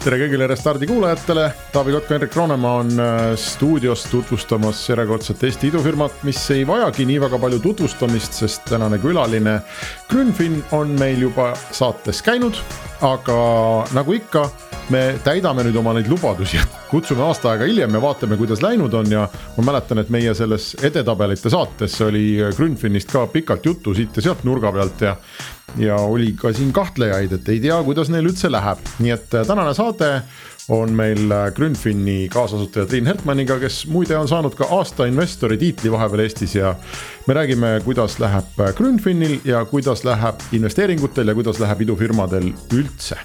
tere kõigile Restardi kuulajatele, Taavi Kotka, Henrik Roonemaa on äh, stuudios tutvustamas järjekordset Eesti idufirmat, mis ei vajagi nii väga palju tutvustamist, sest tänane külaline Grünfin on meil juba saates käinud. aga nagu ikka, me täidame nüüd oma neid lubadusi, et kutsume aasta aega hiljem ja vaatame, kuidas läinud on ja ma mäletan, et meie selles edetabelite saates oli Grünfinist ka pikalt juttu siit ja sealt nurga pealt ja ja oli ka siin kahtlejaid, et ei tea, kuidas neil üldse läheb, nii et äh, tänane saade on meil äh, Grünfini kaasasutaja Triin Hertmanniga, kes muide on saanud ka aasta investori tiitli vahepeal Eestis ja me räägime, kuidas läheb äh, Grünfinil ja kuidas läheb investeeringutel ja kuidas läheb idufirmadel üldse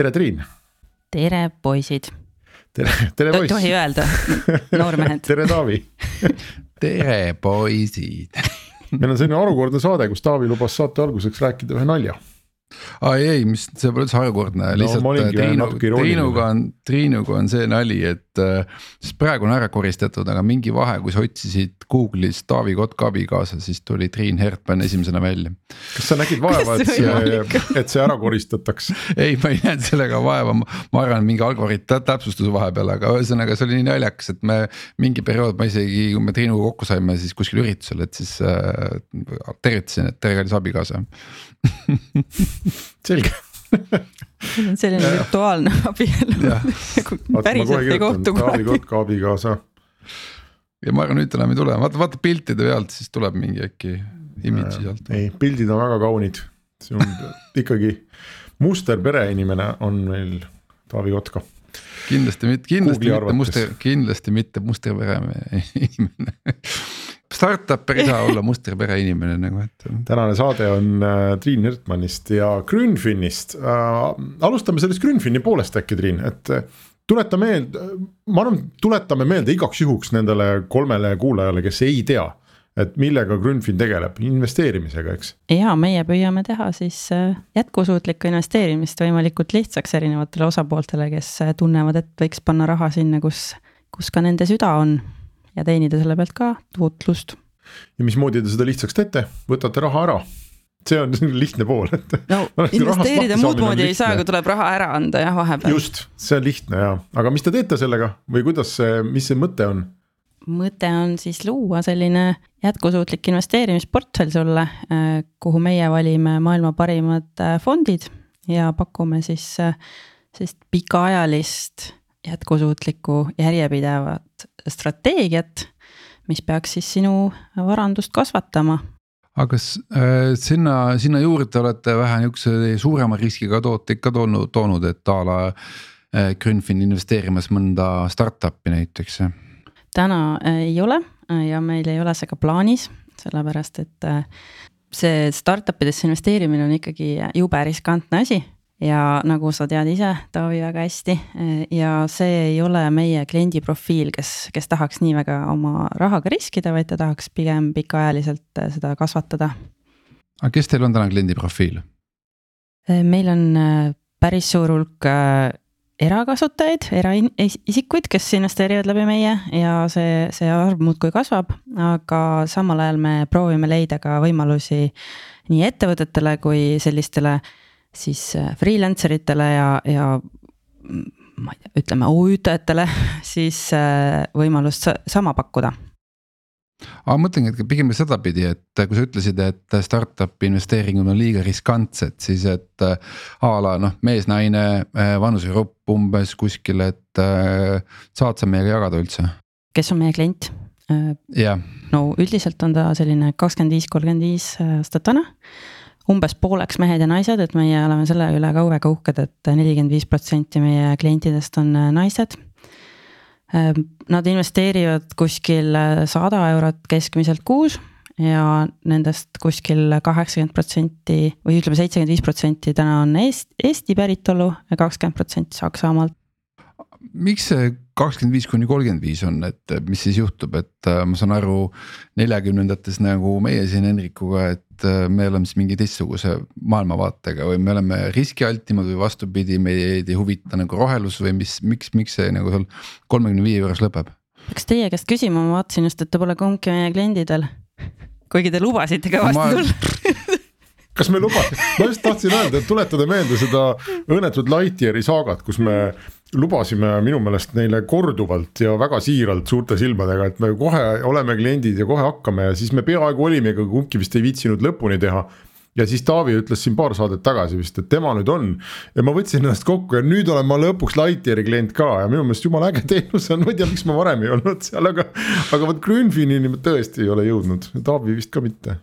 tere, Triin. tere, poisid. tere, tere poiss. tohi öelda, noormehed tere, Taavi tere, poisid meil on selline harukordne saade, kus Taavi lubas saate alguseks rääkida ühe nalja ai ei, mis see pole üldse harukordne no,, lihtsalt äh, Triinu, Triinuga on, Triinuga on see nali, et äh,. sest praegu on ära koristatud, aga mingi vahe, kui sa otsisid Google'is Taavi Kotka abikaasa, siis tuli Triin Hertmann esimesena välja. kas sa nägid vaeva, et see, et see ära koristataks ei, ma ei näinud sellega vaeva, ma arvan, mingi algoritm täpsustus vahepeal, aga ühesõnaga, see oli nii naljakas, et me mingi periood ma isegi, kui me Triinuga kokku saime, siis kuskil üritusel, et siis äh, tervitasin, et tere, kallis abikaasa selge see on selline virtuaalne abielu. Päriselt ei kohtu kunagi. Taavi Kotka abikaasa. ja ma arvan, nüüd enam ei tule, vaata, vaata piltide pealt, siis tuleb mingi äkki imidži sealt. ei, pildid on väga kaunid, see on ikkagi muster pereinimene on meil Taavi Kotka. Kindlasti mitte, kindlasti mitte muster, kindlasti mitte musterpere inimene Startup ei saa olla musterpere inimene nagu, et. tänane saade on äh, Triin Hirtmannist ja Grünfinist äh,. alustame sellest Grünfini poolest äkki, Triin, et äh, tuleta meelde, ma arvan, tuletame meelde igaks juhuks nendele kolmele kuulajale, kes ei tea et millega Grünfin tegeleb, investeerimisega, eks? ja meie püüame teha siis äh, jätkusuutlikku investeerimist võimalikult lihtsaks erinevatele osapooltele, kes äh, tunnevad, et võiks panna raha sinna, kus, kus ka nende süda on ja teenida selle pealt ka tootlust. ja mismoodi te seda lihtsaks teete, võtate raha ära? see on lihtne pool, et. no investeerida muud moodi ei saa, kui tuleb raha ära anda jah, vahepeal. just, see on lihtne ja, aga mis te teete sellega või kuidas see, mis see mõte on? mõte on siis luua selline jätkusuutlik investeerimisportfell sulle, äh, kuhu meie valime maailma parimad äh, fondid ja pakume siis äh, sellist pikaajalist jätkusuutlikku järjepidevat strateegiat, mis peaks siis sinu varandust kasvatama. aga kas äh, sinna, sinna juurde olete vähe nihukese suurema riskiga tooteid ka toonud, toonud, et a la äh, Grünfin investeerimas mõnda startup'i näiteks? täna äh, ei ole ja meil ei ole see ka plaanis, sellepärast et äh, see startup idesse investeerimine on ikkagi jube riskantne asi ja nagu sa tead ise, Taavi, väga hästi ja see ei ole meie kliendi profiil, kes, kes tahaks nii väga oma rahaga riskida, vaid ta tahaks pigem pikaajaliselt äh, seda kasvatada. aga kes teil on täna kliendi profiil? Äh, meil on päris suur hulk erakasutajaid, eraisikuid, kes investeerivad läbi meie ja see, see arv muudkui kasvab, aga samal ajal me proovime leida ka võimalusi nii ettevõtetele kui sellistele äh, siis äh, freelancer itele ja, ja ma ei tea, ütleme OÜ-tajatele siis äh, võimalust sama pakkuda aga ma mõtlengi, et pigem sedapidi, et kui sa ütlesid, et startup'i investeeringud on liiga riskantsed, siis et äh, a la noh, mees-naine, vanusegrupp umbes kuskil, et saad sa meiega jagada üldse? kes on meie klient? jah. no üldiselt on ta selline kakskümmend viis, kolmkümmend viis aastat vana umbes pooleks mehed ja naised, et meie oleme selle üle ka väga uhked et, et nelikümmend viis protsenti meie klientidest on äh, naised. Nad investeerivad kuskil sada eurot keskmiselt kuus ja nendest kuskil kaheksakümmend protsenti või ütleme, seitsekümmend viis protsenti täna on Eest, Eesti päritolu ja kakskümmend protsenti Saksamaalt. Miks see kakskümmend viis kuni kolmkümmend viis on, et mis siis juhtub, et äh, ma saan aru neljakümnendates nagu meie siin Henrikuga, et äh, me oleme siis mingi teistsuguse maailmavaatega või me oleme riskialtimad või vastupidi, meid ei huvita nagu rohelus või mis, miks, miks see nagu seal kolmekümne viie juures lõpeb? peaks teie käest küsima, ma vaatasin just, et te pole kumbki meie kliendid veel kuigi te lubasite kõvasti ma... tulla kas me lubasime, ma just tahtsin öelda, et tuletada meelde seda õnnetut Lightyeari saagat, kus me lubasime minu meelest neile korduvalt ja väga siiralt suurte silmadega, et me kohe oleme kliendid ja kohe hakkame ja siis me peaaegu olime, aga kumbki vist ei viitsinud lõpuni teha ja siis Taavi ütles siin paar saadet tagasi vist, et tema nüüd on ja ma võtsin ennast kokku ja nüüd olen ma lõpuks Lightyeari klient ka ja minu meelest jumala äge teenus on, ma ei tea, miks ma varem ei olnud seal, aga. aga vot Grünfinini ma tõesti ei ole jõudnud, Taavi vist ka mitte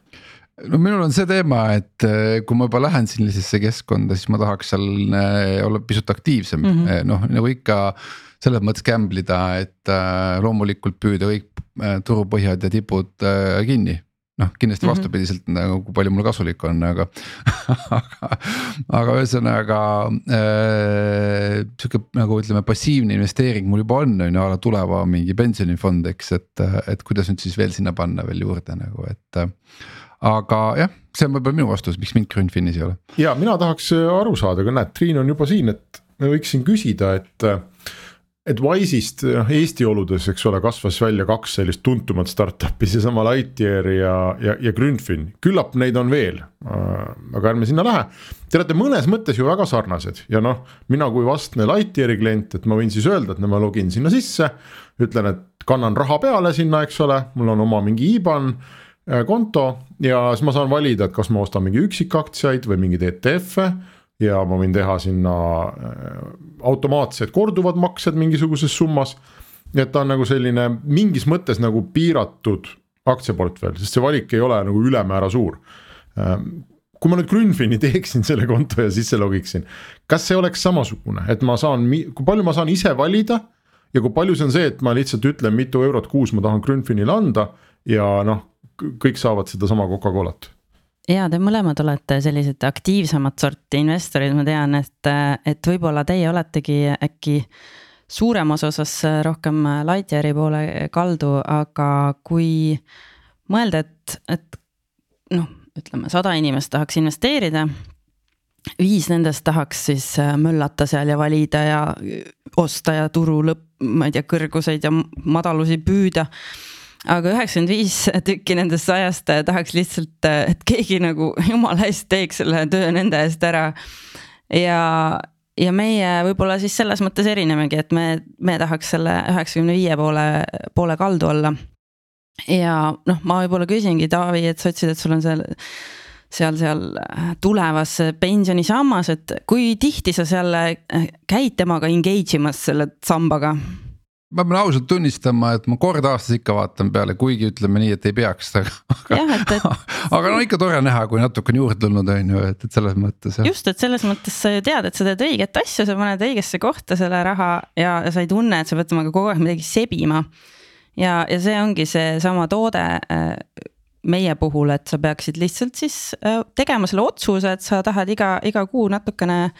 no minul on see teema, et eh, kui ma juba lähen sellisesse keskkonda, siis ma tahaks seal eh, olla pisut aktiivsem mm, -hmm. noh nagu ikka selles mõttes gamble ida, et loomulikult püüda kõik turupõhjad ja tipud kinni noh, kindlasti mm -hmm. vastupidiselt nagu kui palju mul kasulik on, aga aga, aga ühesõnaga äh, sihuke nagu ütleme, passiivne investeering mul juba on, on ju, a la tuleva mingi pensionifond, eks, et, et kuidas nüüd siis veel sinna panna veel juurde nagu, et. Aga jah, see on võib-olla minu vastus, miks mind Grünfinis ei ole. ja mina tahaks aru saada, aga näed, Triin on juba siin, et me võiks siin küsida, et et Wise'ist noh Eesti oludes, eks ole, kasvas välja kaks sellist tuntumat startup'i, seesama Lightyear ja, ja, ja Grünfin, küllap neid on veel. Äh, aga ärme sinna lähe, te olete mõnes mõttes ju väga sarnased ja noh, mina kui vastne Lightyeari klient, et ma võin siis öelda, et ma login sinna sisse. ütlen, et kannan raha peale sinna, eks ole, mul on oma mingi IBAN äh, konto ja siis ma saan valida, et kas ma ostan mingi üksikaktsiaid või mingeid ETF-e ja ma võin teha sinna äh, automaatsed korduvad maksed mingisuguses summas. nii et ta on nagu selline mingis mõttes nagu piiratud aktsiaportfell, sest see valik ei ole nagu ülemäära suur. Ähm, kui ma nüüd Grünfini teeksin selle konto ja sisse logiksin, kas see oleks samasugune, et ma saan, kui palju ma saan ise valida ja kui palju see on see, et ma lihtsalt ütlen, mitu eurot kuus ma tahan Grünfinile anda ja noh, kõik saavad sedasama Coca-Colat ja te mõlemad olete sellised aktiivsemat sorti investorid, ma tean, et, et võib-olla teie oletegi äkki suuremas osas rohkem Lightyeari poole kaldu, aga kui mõelda, et, et noh, ütleme sada inimest tahaks investeerida. viis nendest tahaks siis möllata seal ja valida ja osta ja turu lõpp, ma ei tea, kõrguseid ja madalusi püüda aga üheksakümmend viis tükki nendest sajast tahaks lihtsalt, et keegi nagu jumala eest teeks selle töö nende eest ära. ja, ja meie võib-olla siis selles mõttes erinemegi, et me, me tahaks selle üheksakümne viie poole, poole kaldu olla. ja noh, ma võib-olla küsingi Taavi, et sa ütlesid, et sul on seal seal, seal tulevas pensionisammas, et kui tihti sa seal käid temaga engage imas selle sambaga? Ma pean ausalt tunnistama, et ma kord aastas ikka vaatan peale, kuigi ütleme nii, et ei peaks, aga. Et... aga no ikka tore näha, kui natuke on juurde tulnud, on ju, et, et selles mõttes. just, et selles mõttes sa ju tead, et sa teed õiget asja, sa paned õigesse kohta selle raha ja, ja sa ei tunne, et sa pead temaga kogu aeg midagi sebima. ja, ja see ongi seesama toode äh, meie puhul, et sa peaksid lihtsalt siis äh, tegema selle otsuse, et sa tahad iga, iga kuu natukene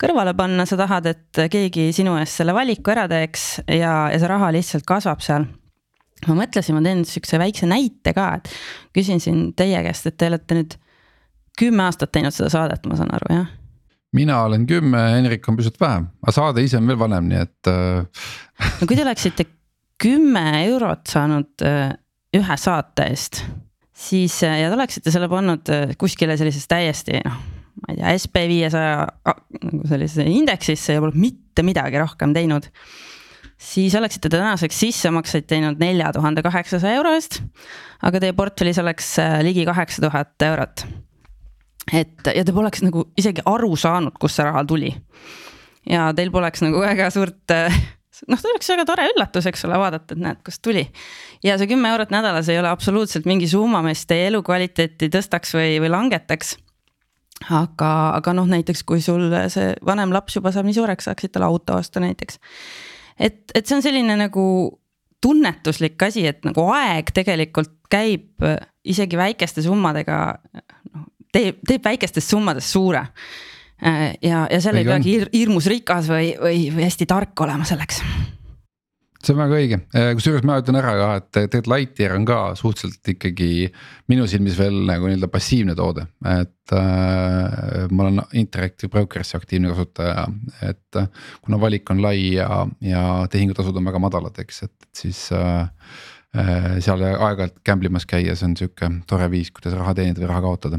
kõrvale panna, sa tahad, et keegi sinu eest selle valiku ära teeks ja, ja see raha lihtsalt kasvab seal. ma mõtlesin, ma teen sihukese väikse näite ka, et küsin siin teie käest, et te olete nüüd kümme aastat teinud seda saadet, ma saan aru, jah? mina olen kümme, Henrik on pisut vähem, aga saade ise on veel vanem, nii et äh, no kui te oleksite kümme eurot saanud äh, ühe saate eest, siis äh, ja te oleksite selle pannud kuskile sellises täiesti noh ma ei tea, SB viiesaja nagu sellisesse indeksisse ja polnud mitte midagi rohkem teinud. siis oleksite te tänaseks sissemakseid teinud nelja tuhande kaheksasaja euro eest. aga teie portfellis oleks äh, ligi kaheksa tuhat eurot. et ja te poleks nagu isegi aru saanud, kust see raha tuli. ja teil poleks nagu väga suurt äh, noh, see oleks väga tore üllatus, eks ole, vaadata, et näed, kust tuli. ja see kümme eurot nädalas ei ole absoluutselt mingi summa, mis teie elukvaliteeti tõstaks või, või langetaks aga, aga noh, näiteks kui sul see vanem laps juba saab nii suureks, saaksid talle auto osta näiteks. et, et see on selline nagu tunnetuslik asi, et nagu aeg tegelikult käib isegi väikeste summadega, noh teeb, teeb väikestest summadest suure. Ja, ja seal ei peagi hirmus rikas või, või, või hästi tark olema selleks. See on väga õige, äh, kusjuures ma ütlen ära ka, et tegelikult Lightyear on ka suhteliselt ikkagi minu silmis veel nagu nii-öelda passiivne toode, et äh,. ma olen Interactive Brokers'i aktiivne kasutaja, et äh, kuna valik on lai ja, ja tehingutasud on väga madalad, eks, et siis äh, Äh, seal aeg-ajalt gamble imas käia, see on sihuke tore viis, kuidas raha teenida või raha kaotada.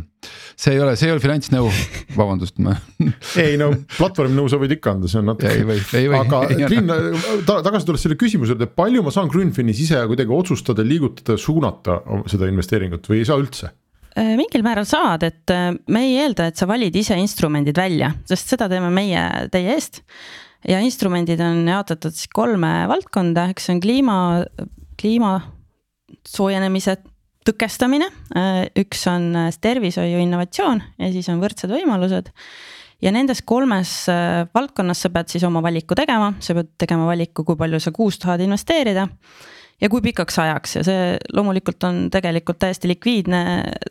see ei ole, see ei ole finantsnõu, vabandust ma ei no platvormi nõu sa võid ikka anda, see on natuke. ei või, ei või. aga Triin ta,, tagasi tulles selle küsimuse juurde, palju ma saan Grünfinis ise kuidagi otsustada, liigutada, suunata seda investeeringut või ei saa üldse? Äh, mingil määral saad, et äh, me ei eelda, et sa valid ise instrumendid välja, sest seda teeme meie teie eest ja instrumendid on jaotatud siis kolme valdkonda, üks on kliima kliima soojenemise tõkestamine, üks on tervishoiu innovatsioon ja siis on võrdsed võimalused. ja nendes kolmes äh, valdkonnas sa pead siis oma valiku tegema, sa pead tegema valiku, kui palju sa kuus tahad investeerida ja kui pikaks ajaks. Ja see loomulikult on tegelikult täiesti likviidne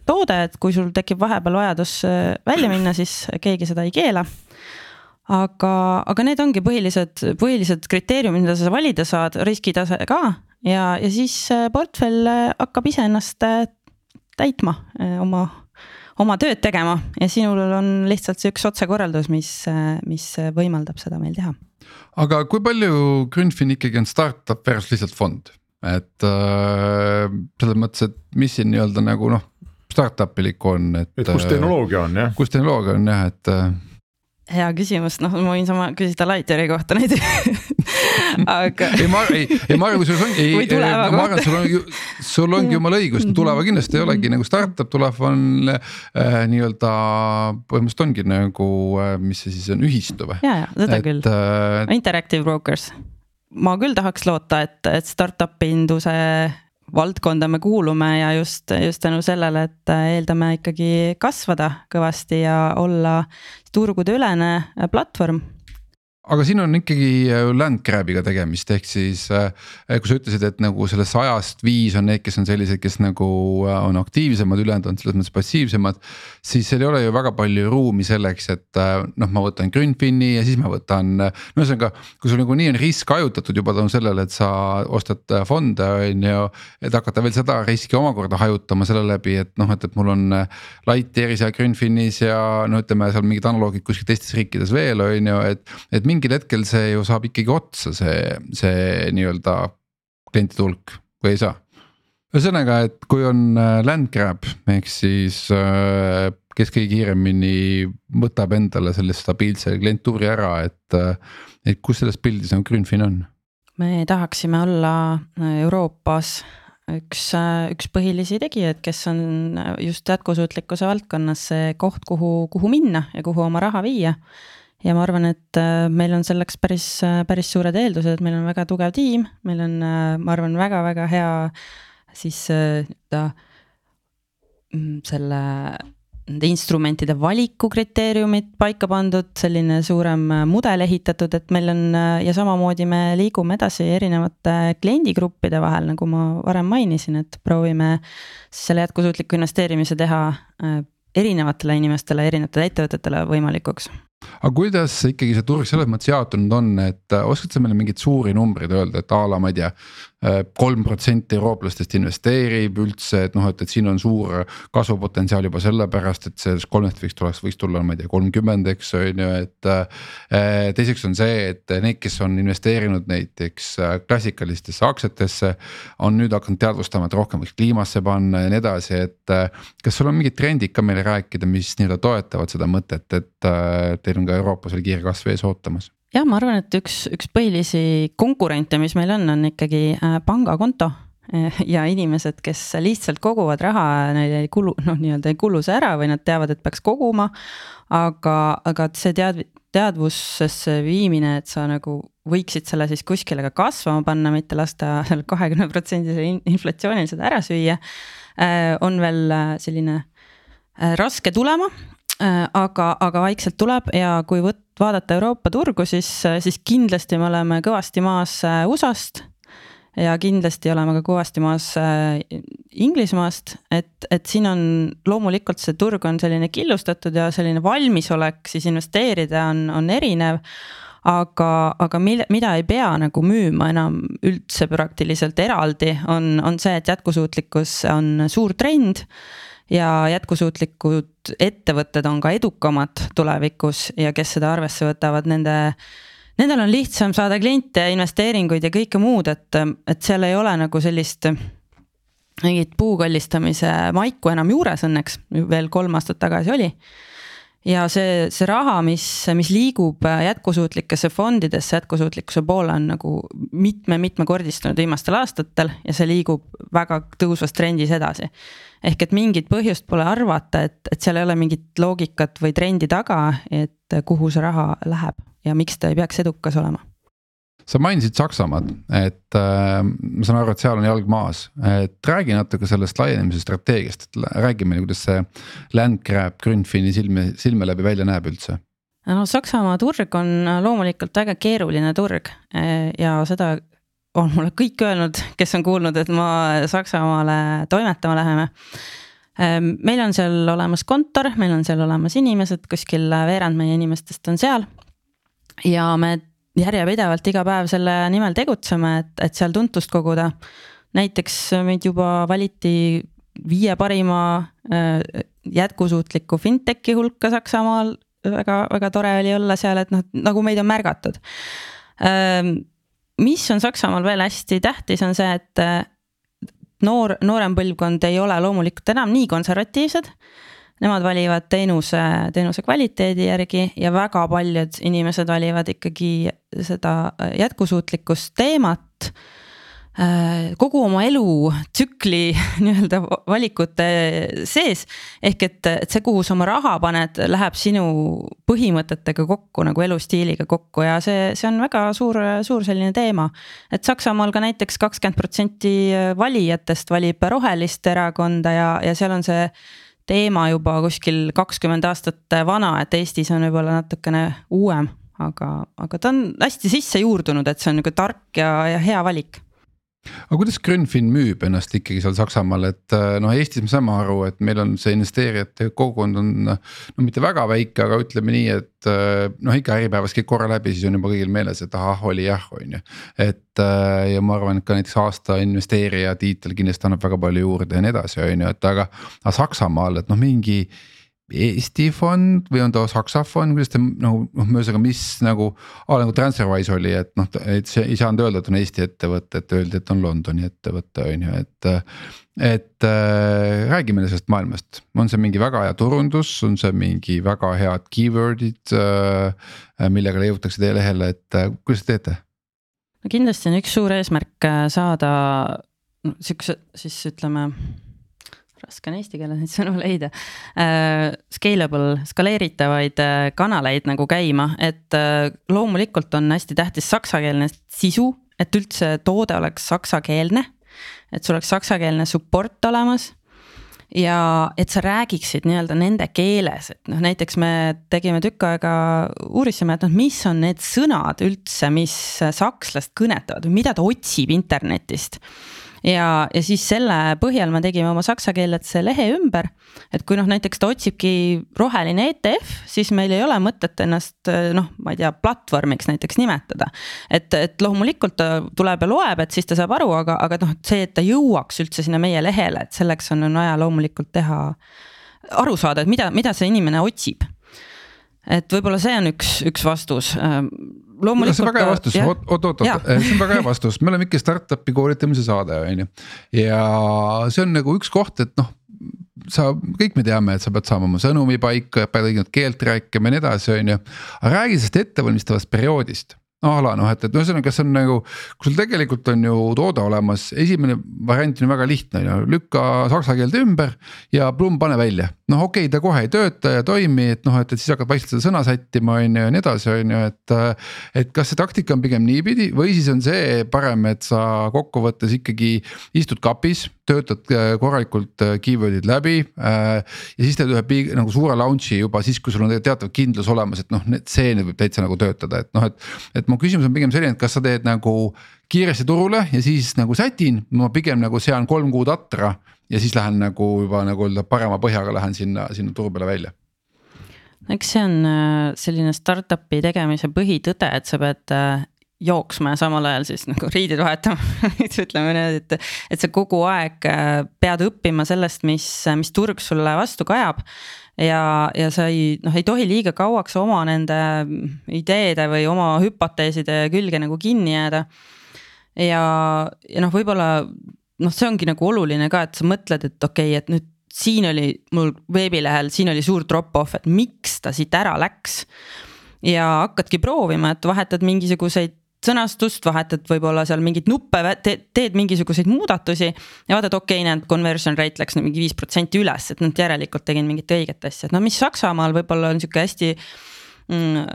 toode, et kui sul tekib vahepeal vajadus äh, välja minna, siis keegi seda ei keela. Aga, aga need ongi põhilised, põhilised kriteeriumid, mida sa valida saad, riskitase ka, ja, ja siis äh, portfell äh, hakkab iseennast äh, täitma oma, oma tööd tegema ja sinul on lihtsalt see üks otsekorraldus, mis, mis võimaldab seda meil teha. aga kui palju Grünfin ikkagi on startup versus lihtsalt fond, et äh, selles mõttes, et mis siin nii-öelda nagu noh, startup ilik on, et. et kus tehnoloogia on jah. kus tehnoloogia on jah, et hea küsimus, noh, ma võin sama küsida Lighteri kohta näiteks aga. ei, ma, ei, ei ma arvan, kusjuures ongi, ma arvan, sul on, sul ongi jumala õigus, tuleva kindlasti ei olegi nagu startup, tulev on äh, nii-öelda põhimõtteliselt ongi nagu, äh, mis see siis on, ühistu või? ja, ja seda et, küll äh,, Interactive Brokers. ma küll tahaks loota, et, et startup'i induse valdkonda me kuulume ja just, just tänu sellele, et eeldame ikkagi kasvada kõvasti ja olla turgudeülene platvorm aga siin on ikkagi äh, land grab'iga tegemist, ehk siis äh, kui sa ütlesid, et nagu sellest sajast viis on need, kes on sellised, kes nagu äh, on aktiivsemad, ülejäänud on selles mõttes passiivsemad. siis seal ei ole ju väga palju ruumi selleks, et noh, ma võtan Grünfini ja siis ma võtan, no ühesõnaga, kui sul nagunii on risk hajutatud juba tänu sellele, et sa ostad fonde, on ju. et hakata veel seda riski omakorda hajutama selle läbi, et noh, et, et mul on Lightyearis ja Grünfinis ja no ütleme seal mingid analoogid kuskil teistes riikides veel on ju, et, et mingi mingil hetkel see ju saab ikkagi otsa, see, see nii-öelda klientide hulk või ei saa? ühesõnaga, et kui on äh, land grab ehk siis äh, kes kõige kiiremini võtab endale selle stabiilse klientuuri ära, et, äh, et kus selles pildis nagu Grünfin on? me tahaksime olla Euroopas üks, üks põhilisi tegijaid, kes on just jätkusuutlikkuse valdkonnas see koht, kuhu, kuhu minna ja kuhu oma raha viia ja ma arvan, et äh, meil on selleks päris, äh, päris suured eeldused, meil on väga tugev tiim, meil on, äh, ma arvan, väga-väga hea siis ta mm, selle nende instrumentide valiku kriteeriumid paika pandud, selline suurem mudel ehitatud, et meil on ja samamoodi me liigume edasi erinevate kliendigruppide vahel, nagu ma varem mainisin, et proovime selle jätkusuutliku investeerimise teha erinevatele inimestele, erinevatele ettevõtetele võimalikuks aga kuidas ikkagi see turg selles mõttes jaotunud on, et äh, oskad sa meile mingeid suuri numbreid öelda, et a la ma ei tea kolm protsenti eurooplastest investeerib üldse, et noh, et, et siin on suur kasvupotentsiaal juba sellepärast, et sellest kolmest võiks tuleks, võiks tulla, ma ei tea, kolmkümmend, eks on ju, et. Äh, teiseks on see, et need, kes on investeerinud näiteks äh, klassikalistesse aktsiatesse. on nüüd hakanud teadvustama, et rohkem võiks kliimasse panna ja nii edasi, et äh, kas sul on mingid trendid ka meile rääkida, mis nii-öelda toetavad seda mõtet, et teil on ka Euroopas veel kiire kasv ees ootamas? Jah, ma arvan, et üks, üks põhilisi konkurente, mis meil on, on ikkagi äh, pangakonto ja inimesed, kes lihtsalt koguvad raha, neil ei kulu, noh, nii-öelda ei kulu see ära või nad teavad, et peaks koguma. aga, aga see tead-, teadvusesse viimine, et sa nagu võiksid selle siis kuskile ka kasvama panna, mitte lasta seal kahekümne protsendise inflatsioonil seda ära süüa. Äh, on veel äh, selline raske tulema aga, aga vaikselt tuleb ja kui võt-, vaadata Euroopa turgu, siis, siis kindlasti me oleme kõvasti maas USA-st ja kindlasti oleme ka kõvasti maas Inglismaast, et, et siin on loomulikult see turg on selline killustatud ja selline valmisolek siis investeerida on, on erinev. Aga, aga mille, mida ei pea nagu müüma enam üldse praktiliselt eraldi, on, on see, et jätkusuutlikkus on suur trend ja jätkusuutlikud ettevõtted on ka edukamad tulevikus ja kes seda arvesse võtavad, nende Nendel on lihtsam saada kliente, investeeringuid ja kõike muud, et, et seal ei ole nagu sellist mingit puukallistamise maiku enam juures õnneks, veel kolm aastat tagasi oli ja see, see raha, mis, mis liigub jätkusuutlikesse fondidesse, jätkusuutlikkuse poole on nagu mitme-mitmekordistunud viimastel aastatel ja see liigub väga tõusvas trendis edasi. Ehk et mingit põhjust pole arvata, et, et seal ei ole mingit loogikat või trendi taga, et kuhu see raha läheb ja miks ta ei peaks edukas olema. Sa mainisid Saksamaad, et äh, ma saan aru, et seal on jalg maas, et räägi natuke sellest laienemise strateegiast, et räägi meile, kuidas see land grab Grünfini silme, silme läbi välja näeb üldse. No Saksamaa turg on loomulikult väga keeruline turg eh, ja seda on mulle kõik öelnud, kes on kuulnud, et ma Saksamaale toimetama läheme. Ehm, meil on seal olemas kontor, meil on seal olemas inimesed, kuskil veerand meie inimestest on seal. ja me järjepidevalt iga päev selle nimel tegutseme, et, et seal tuntust koguda. näiteks meid juba valiti viie parima äh, jätkusuutliku fintechi hulka Saksamaal. väga, väga tore oli olla seal, et noh, nagu meid on märgatud. Mis on Saksamaal veel hästi tähtis, on see, et noor, noorem põlvkond ei ole loomulikult enam nii konservatiivsed. Nemad valivad teenuse, teenuse kvaliteedi järgi ja väga paljud inimesed valivad ikkagi seda jätkusuutlikkust teemat. äh, kogu oma elutsükli nii-öelda valikute sees. ehk et, et see, kuhu sa oma raha paned, läheb sinu põhimõtetega kokku nagu elustiiliga kokku ja see, see on väga suur, suur selline teema. et Saksamaal ka näiteks kakskümmend protsenti valijatest valib rohelist erakonda ja, ja seal on see teema juba kuskil kakskümmend aastat vana, et Eestis on võib-olla natukene uuem, aga, aga ta on hästi sisse juurdunud, et see on nagu tark ja, ja hea valik aga kuidas Grünfin müüb ennast ikkagi seal Saksamaal, et äh, noh, Eestis me saame aru, et meil on see investeerijate kogukond on no mitte väga väike, aga ütleme nii, et äh, noh, ikka Äripäevas käib korra läbi, siis on juba kõigil meeles, et ahah, oli jah, on ju. et äh, ja ma arvan, et ka näiteks aasta investeerija tiitel kindlasti annab väga palju juurde ja nii edasi, on ju, et aga, aga Saksamaal, et noh, mingi Eesti fond või on ta Saksa fond, kuidas te nagu noh, ühesõnaga, mis nagu ah,, nagu Transferwise oli, et noh, et see ei saanud öelda, et on Eesti ettevõte, et öeldi, et on Londoni ettevõte, on ju, et. et äh, räägi meile sellest maailmast, on see mingi väga hea turundus, on see mingi väga head keyword'id äh,, millega jõutakse teie lehele, et äh, kuidas te teete? no kindlasti on üks suur eesmärk äh, saada sihukese siis ütleme raske on eesti keeles neid sõnu leida uh,. Scalable, skaleeritavaid uh, kanaleid nagu käima, et uh, loomulikult on hästi tähtis saksakeelne sisu, et üldse toode oleks saksakeelne. et sul oleks saksakeelne support olemas ja et sa räägiksid nii-öelda nende keeles, et noh, näiteks me tegime tükk aega, uurisime, et noh, mis on need sõnad üldse, mis sakslast kõnetavad või mida ta otsib internetist ja, ja siis selle põhjal me tegime oma saksakeelse lehe ümber. et kui noh, näiteks ta otsibki roheline ETF, siis meil ei ole mõtet ennast noh, ma ei tea, platvormiks näiteks nimetada. et, et loomulikult ta tuleb ja loeb, et siis ta saab aru, aga, aga noh, see, et ta jõuaks üldse sinna meie lehele, et selleks on, on vaja loomulikult teha, aru saada, et mida, mida see inimene otsib et võib-olla see on üks, üks vastus loomulikult. see on väga hea vastus, oot, oot, oot, oot, see on väga hea vastus, me oleme ikka startup'i koolitamise saade, on ju. ja see on nagu üks koht, et noh sa, kõik me teame, et sa pead saama oma sõnumi paika, pead õiget keelt rääkima ja nii edasi, on ju. aga räägi sellest ettevalmistavast perioodist no ala noh, et, et ühesõnaga, see on nagu, kui sul tegelikult on ju toode olemas, esimene variant on väga lihtne, on ju, lükka saksa keelde ümber ja plumm, pane välja. noh, okei okay,, ta kohe ei tööta ja toimi, et noh, et, et siis hakkad vaikselt seda sõna sättima, on ju ja nii edasi, on ju, et. et kas see taktika on pigem niipidi või siis on see parem, et sa kokkuvõttes ikkagi istud kapis töötad äh, korralikult äh, keyword'id läbi äh,. ja siis teed ühe big, nagu suure launch'i juba siis, kui sul on teatav kindlus olemas, et noh, see nüüd võib täitsa nagu töötada, et noh, et. et mu küsimus on pigem selline, et kas sa teed nagu kiiresti turule ja siis nagu sätin, ma pigem nagu sean kolm kuud atra ja siis lähen nagu juba nagu öelda parema põhjaga lähen sinna, sinna turu peale välja eks see on selline startup'i tegemise põhitõde, et sa pead jooksma ja samal ajal siis nagu riideid vahetama ütleme niimoodi, et, et sa kogu aeg äh, pead õppima sellest, mis, mis turg sulle vastu kajab. ja, ja sa ei, noh, ei tohi liiga kauaks oma nende ideede või oma hüpoteeside külge nagu kinni jääda. ja, ja noh, võib-olla noh, see ongi nagu oluline ka, et sa mõtled, et okei okay,, et nüüd siin oli mul veebilehel, siin oli suur drop-off, et miks ta siit ära läks ja hakkadki proovima, et vahetad mingisuguseid sõnastust, vahetad võib-olla seal mingeid nuppe te, teed mingisuguseid muudatusi. ja vaatad, okei okay,, näed, conversion rate läks mingi viis protsenti üles, et nüüd järelikult tegin mingit õiget asja, et no mis Saksamaal võib-olla on sihuke hästi. Mm,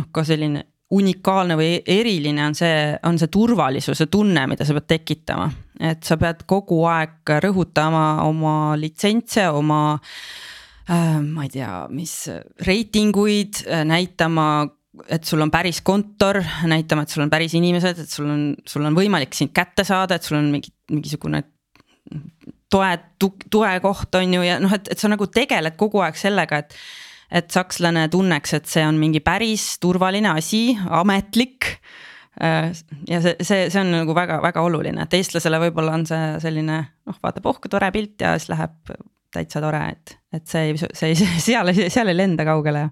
noh, ka selline unikaalne või eriline on see, on see turvalisuse tunne, mida sa pead tekitama. et sa pead kogu aeg rõhutama oma litsentse, oma äh, ma ei tea, mis reitinguid, näitama et sul on päris kontor, näitama, et sul on päris inimesed, et sul on, sul on võimalik sind kätte saada, et sul on mingi, mingisugune toe, toekoht on ju ja noh, et, et sa nagu tegeled kogu aeg sellega, et. et sakslane tunneks, et see on mingi päris turvaline asi, ametlik. ja see, see, see on nagu väga-väga oluline, et eestlasele võib-olla on see selline noh, vaatab, oh kui tore pilt ja siis läheb täitsa tore, et, et see ei, see ei, seal, seal ei lenda kaugele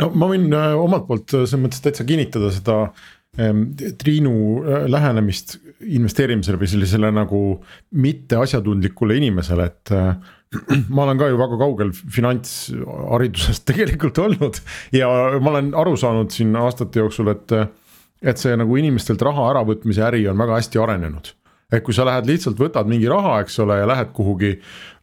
no ma võin äh, omalt poolt äh, selles mõttes täitsa kinnitada seda ähm, Triinu äh, lähenemist investeerimisele või sellisele nagu mitte asjatundlikule inimesele, et ma olen ka ju väga kaugel finantsharidusest tegelikult olnud ja ma olen aru saanud siin aastate jooksul, et. et see nagu inimestelt raha äravõtmise äri on väga hästi arenenud. et kui sa lähed lihtsalt võtad mingi raha, eks ole, ja lähed kuhugi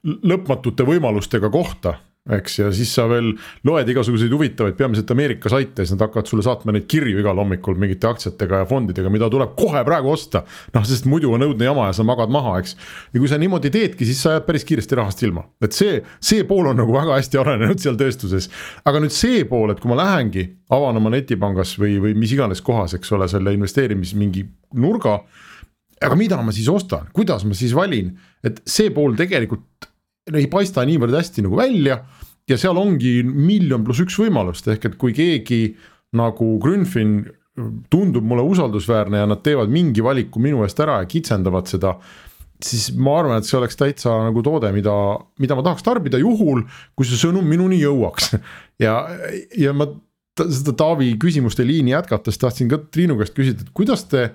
lõpmatute võimalustega kohta eks, ja siis sa veel loed igasuguseid huvitavaid, peamiselt Ameerika saite, siis nad hakkavad sulle saatma neid kirju igal hommikul mingite aktsiatega ja fondidega, mida tuleb kohe praegu osta. noh, sest muidu on õudne jama ja sa magad maha, eks. ja kui sa niimoodi teedki, siis sa jääd päris kiiresti rahast ilma, et see, see pool on nagu väga hästi arenenud seal tööstuses. aga nüüd see pool, et kui ma lähengi, avan oma netipangas või, või mis iganes kohas, eks ole, selle investeerimis mingi nurga aga mida ma siis ostan, kuidas ma siis valin, et see pool tegelikult ei paista niivõrd hästi nagu välja. ja seal ongi miljon pluss üks võimalust, ehk et kui keegi nagu Grünfin tundub mulle usaldusväärne ja nad teevad mingi valiku minu eest ära ja kitsendavad seda. siis ma arvan, et see oleks täitsa nagu toode, mida, mida ma tahaks tarbida juhul, kui see sõnum minuni jõuaks ja, ja ma seda Taavi küsimuste liini jätkates tahtsin ka Triinu käest küsida, et kuidas te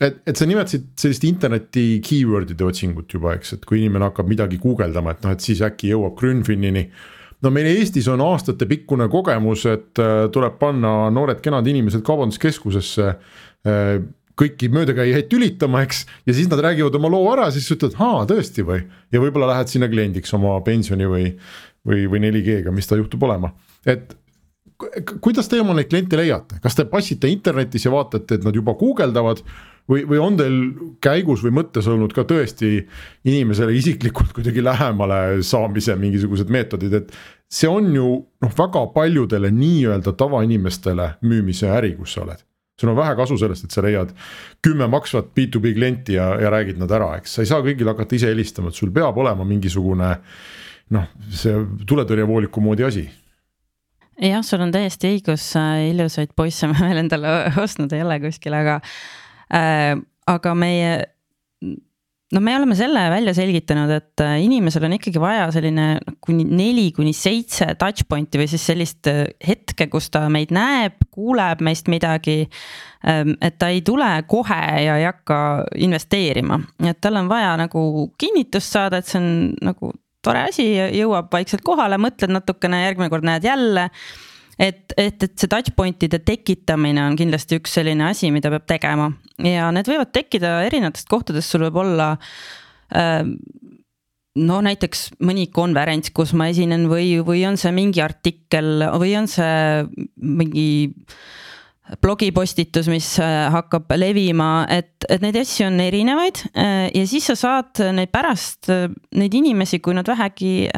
et, et sa nimetasid sellist interneti keyword'ide otsingut juba, eks, et kui inimene hakkab midagi guugeldama, et noh, et siis äkki jõuab Grünfinini. no meil Eestis on aastatepikkune kogemus, et äh, tuleb panna noored kenad inimesed kaubanduskeskusesse äh, kõiki möödakäijaid tülitama, eks. ja siis nad räägivad oma loo ära, siis ütled, aa tõesti või. ja võib-olla lähed sinna kliendiks oma pensioni või, või, või 4G-ga, mis ta juhtub olema, et kuidas te oma neid kliente leiate, kas te passite internetis ja vaatate, et nad juba guugeldavad või, või on teil käigus või mõttes olnud ka tõesti inimesele isiklikult kuidagi lähemale saamise mingisugused meetodid, et see on ju noh, väga paljudele nii-öelda tavainimestele müümise äri, kus sa oled. Sul on vähe kasu sellest, et sa leiad kümme maksvat B2B klienti ja, ja räägid nad ära, eks. Sa ei saa kõigile hakata ise helistama, et sul peab olema mingisugune noh, see tuletõrjevooliku moodi asi. Jah, sul on täiesti õigus, ilusaid poisse ma veel endale ostnud ei ole kuskil, aga aga meie no me oleme selle välja selgitanud, et äh, inimesel on ikkagi vaja selline kuni neli kuni seitse touch point'i või siis sellist äh, hetke, kus ta meid näeb, kuuleb meist midagi. Ähm, et ta ei tule kohe ja ei hakka investeerima, et tal on vaja nagu kinnitust saada, et see on nagu tore asi, jõuab vaikselt kohale, mõtled natukene, järgmine kord näed jälle et, et, et see touch point'ide tekitamine on kindlasti üks selline asi, mida peab tegema. Ja need võivad tekkida erinevatest kohtadest, sul võib olla äh, no näiteks mõni konverents, kus ma esinen või, või on see mingi artikkel või on see mingi blogipostitus, mis äh, hakkab levima, et, et neid asju on erinevaid äh, ja siis sa saad neid pärast, äh, neid inimesi, kui nad vähegi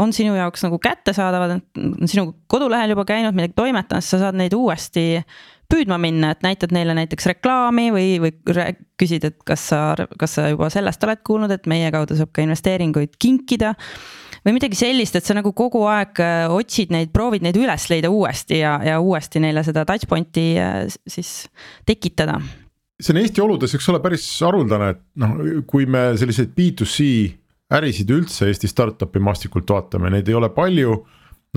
on sinu jaoks nagu kättesaadavad, on sinu kodulehel juba käinud, midagi toimetamas, sa saad neid uuesti püüdma minna, et näitad neile näiteks reklaami või, või küsid, et kas sa, kas sa juba sellest oled kuulnud, et meie kaudu saab ka investeeringuid kinkida või midagi sellist, et sa nagu kogu aeg äh, otsid neid, proovid neid üles leida uuesti ja, ja uuesti neile seda touch point'i äh, siis tekitada. see on Eesti oludes, eks ole, päris haruldane, et noh, kui me selliseid B2C ärisid üldse Eesti startup'i maastikult vaatame, neid ei ole palju.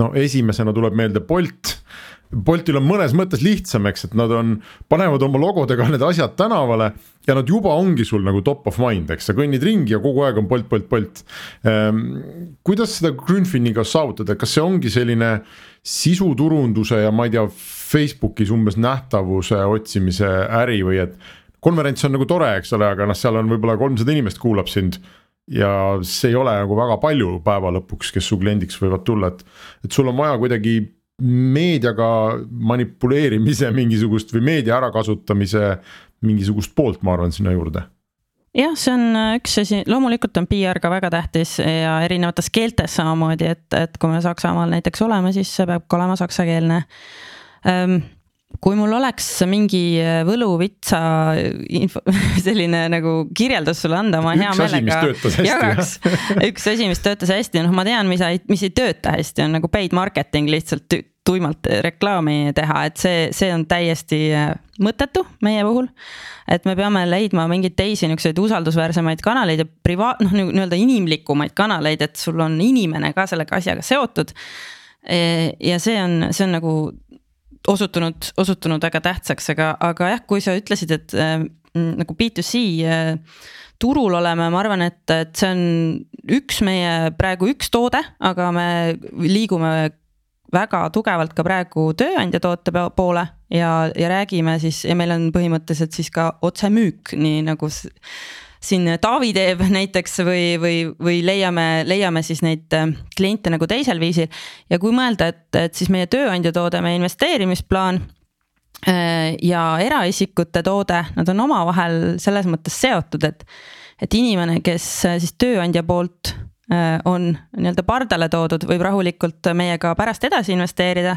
no esimesena tuleb meelde Bolt Boltil on mõnes mõttes lihtsam, eks, et nad on, panevad oma logodega need asjad tänavale ja nad juba ongi sul nagu top of mind, eks, sa kõnnid ringi ja kogu aeg on Bolt, Bolt, Bolt ehm,. kuidas seda Grünfiniga saavutada, kas see ongi selline sisuturunduse ja ma ei tea, Facebookis umbes nähtavuse otsimise äri või et. konverents on nagu tore, eks ole, aga noh, seal on võib-olla kolmsada inimest kuulab sind ja see ei ole nagu väga palju päeva lõpuks, kes su kliendiks võivad tulla, et, et sul on vaja kuidagi meediaga manipuleerimise mingisugust või meedia ärakasutamise mingisugust poolt, ma arvan, sinna juurde. Jah, see on äh, üks asi, loomulikult on PR ka väga tähtis ja erinevates keeltes samamoodi, et, et kui me Saksamaal näiteks oleme, siis see peab ka olema saksakeelne. Ähm, kui mul oleks mingi äh, võluvitsa info, selline nagu kirjeldus sulle anda, ma hea meelega jagaks. üks asi, mis töötas hästi, noh, ma tean, mis, mis ei tööta hästi, on nagu paid marketing lihtsalt tuimalt reklaami teha, et see, see on täiesti äh, mõttetu meie puhul. et me peame leidma mingeid teisi niisuguseid usaldusväärsemaid kanaleid ja privaat, noh nii-öelda inimlikumaid kanaleid, et sul on inimene ka sellega asjaga seotud. Ja see on, see on nagu osutunud, osutunud väga tähtsaks, aga, aga jah, kui sa ütlesid, et äh, nagu B2C äh, turul oleme, ma arvan, et, et see on üks meie praegu üks toode, aga me liigume väga tugevalt ka praegu tööandja toote poole ja, ja räägime siis ja meil on põhimõtteliselt siis ka otsemüük, nii nagu siin Taavi teeb näiteks või, või, või leiame, leiame siis neid äh, kliente nagu teisel viisil. ja kui mõelda, et, et siis meie tööandja toode, meie investeerimisplaan äh, ja eraisikute toode, nad on omavahel selles mõttes seotud, et, et inimene, kes äh, siis tööandja poolt on nii-öelda pardale toodud, võib rahulikult meiega pärast edasi investeerida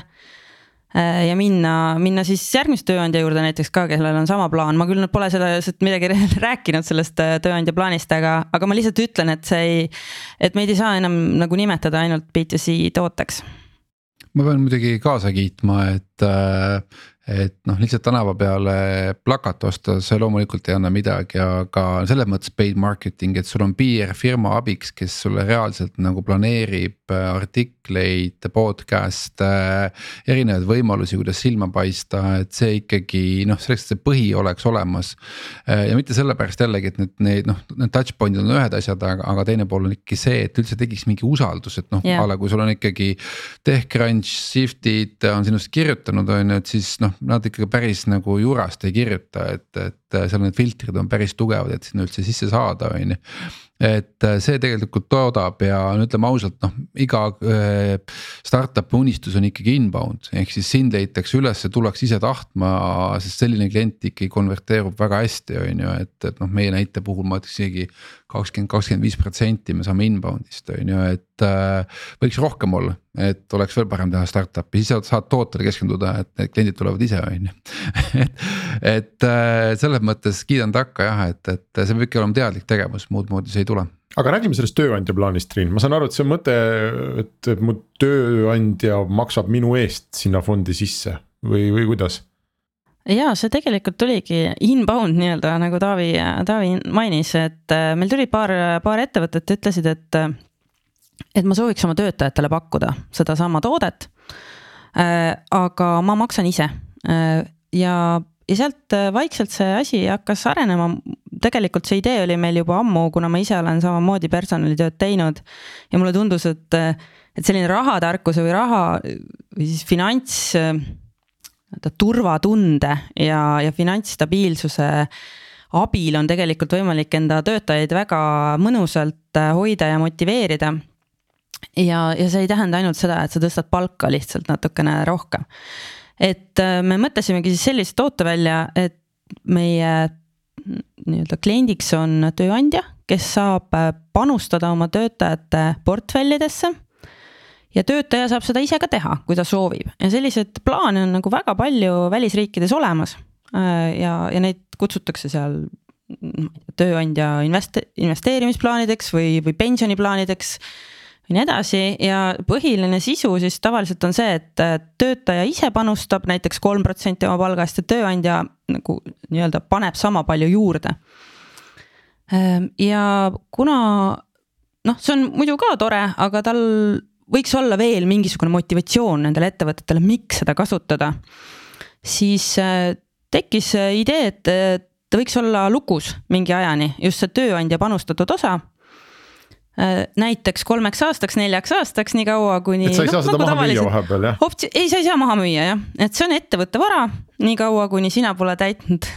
ja minna, minna siis järgmise tööandja juurde näiteks ka, kellel on sama plaan, ma küll pole seda midagi rääkinud sellest äh, tööandja plaanist, aga, aga ma lihtsalt ütlen, et see ei, et meid ei saa enam nagu nimetada ainult B2C tooteks. ma pean muidugi kaasa kiitma, et äh, et noh, lihtsalt tänava peale plakat osta, see loomulikult ei anna midagi, aga selles mõttes paid marketing, et sul on PR firma abiks, kes sulle reaalselt nagu planeerib äh, artikleid, podcast'e. erinevaid võimalusi, kuidas silma paista, et see ikkagi noh, selleks, et see põhi oleks olemas. Äh, ja mitte sellepärast jällegi, et need, need noh, need touch point'id on ühed asjad, aga, aga teine pool on ikkagi see, et üldse tekiks mingi usaldus, et noh yeah., a la kui sul on ikkagi. TechCrunch, Sifted on sinust kirjutanud, on ju, et siis noh noh, nad ikkagi päris nagu juurast ei kirjuta, et, et seal need filtrid on päris tugevad, et sinna üldse sisse saada, on ju et äh, see tegelikult toodab ja no ütleme ausalt, noh iga äh, startup'i unistus on ikkagi inbound ehk siis sind leitakse üles, tullakse ise tahtma, sest selline klient ikkagi konverteerub väga hästi, on ju, et, et noh, meie näite puhul ma ütleks isegi kakskümmend, kakskümmend viis protsenti me saame inbound'ist on ju, et äh, võiks rohkem olla. et oleks veel parem teha startup'i, siis sa saad tootele keskenduda, et need kliendid tulevad ise, on ju. et, et äh, selles mõttes kiidan takka jah, et, et see peabki olema teadlik tegevus, muud moodi see ei tule aga räägime sellest tööandja plaanist, Triin, ma saan aru, et see mõte, et mu tööandja maksab minu eest sinna fondi sisse või, või kuidas? ja see tegelikult tuligi inbound nii-öelda nagu Taavi, Taavi mainis, et äh, meil tuli paar, paar ettevõtet ütlesid, et. et ma sooviks oma töötajatele pakkuda sedasama toodet. Äh, aga ma maksan ise äh, ja, ja sealt vaikselt see asi hakkas arenema. tegelikult see idee oli meil juba ammu, kuna ma ise olen samamoodi personalitööd teinud ja mulle tundus, et, et selline rahatarkuse või raha või siis finants nii-öelda turvatunde ja, ja finantsstabiilsuse abil on tegelikult võimalik enda töötajaid väga mõnusalt äh, hoida ja motiveerida. ja, ja see ei tähenda ainult seda, et sa tõstad palka lihtsalt natukene rohkem. Et äh, me mõtlesimegi siis sellise toote välja, et meie nii-öelda kliendiks on tööandja, kes saab äh, panustada oma töötajate portfellidesse. Ja töötaja saab seda ise ka teha, kui ta soovib. Ja selliseid plaane on nagu väga palju välisriikides olemas. Äh, ja, ja neid kutsutakse seal tööandja invest-, investeerimisplaanideks või, või pensioniplaanideks ja nii edasi ja põhiline sisu siis tavaliselt on see, et töötaja ise panustab näiteks kolm protsenti oma palgast ja tööandja nagu nii-öelda paneb sama palju juurde. Ehm, ja kuna noh, see on muidu ka tore, aga tal võiks olla veel mingisugune motivatsioon nendele ettevõtetele, miks seda kasutada. siis äh, tekkis idee, et ta võiks olla lukus mingi ajani, just see tööandja panustatud osa Äh, näiteks kolmeks aastaks, neljaks aastaks, nii kaua kuni. et sa ei no, saa seda nagu maha müüa vahepeal jah? optsi-, ei, sa ei saa maha müüa jah, et see on ettevõtte vara, nii kaua, kuni sina pole täitnud,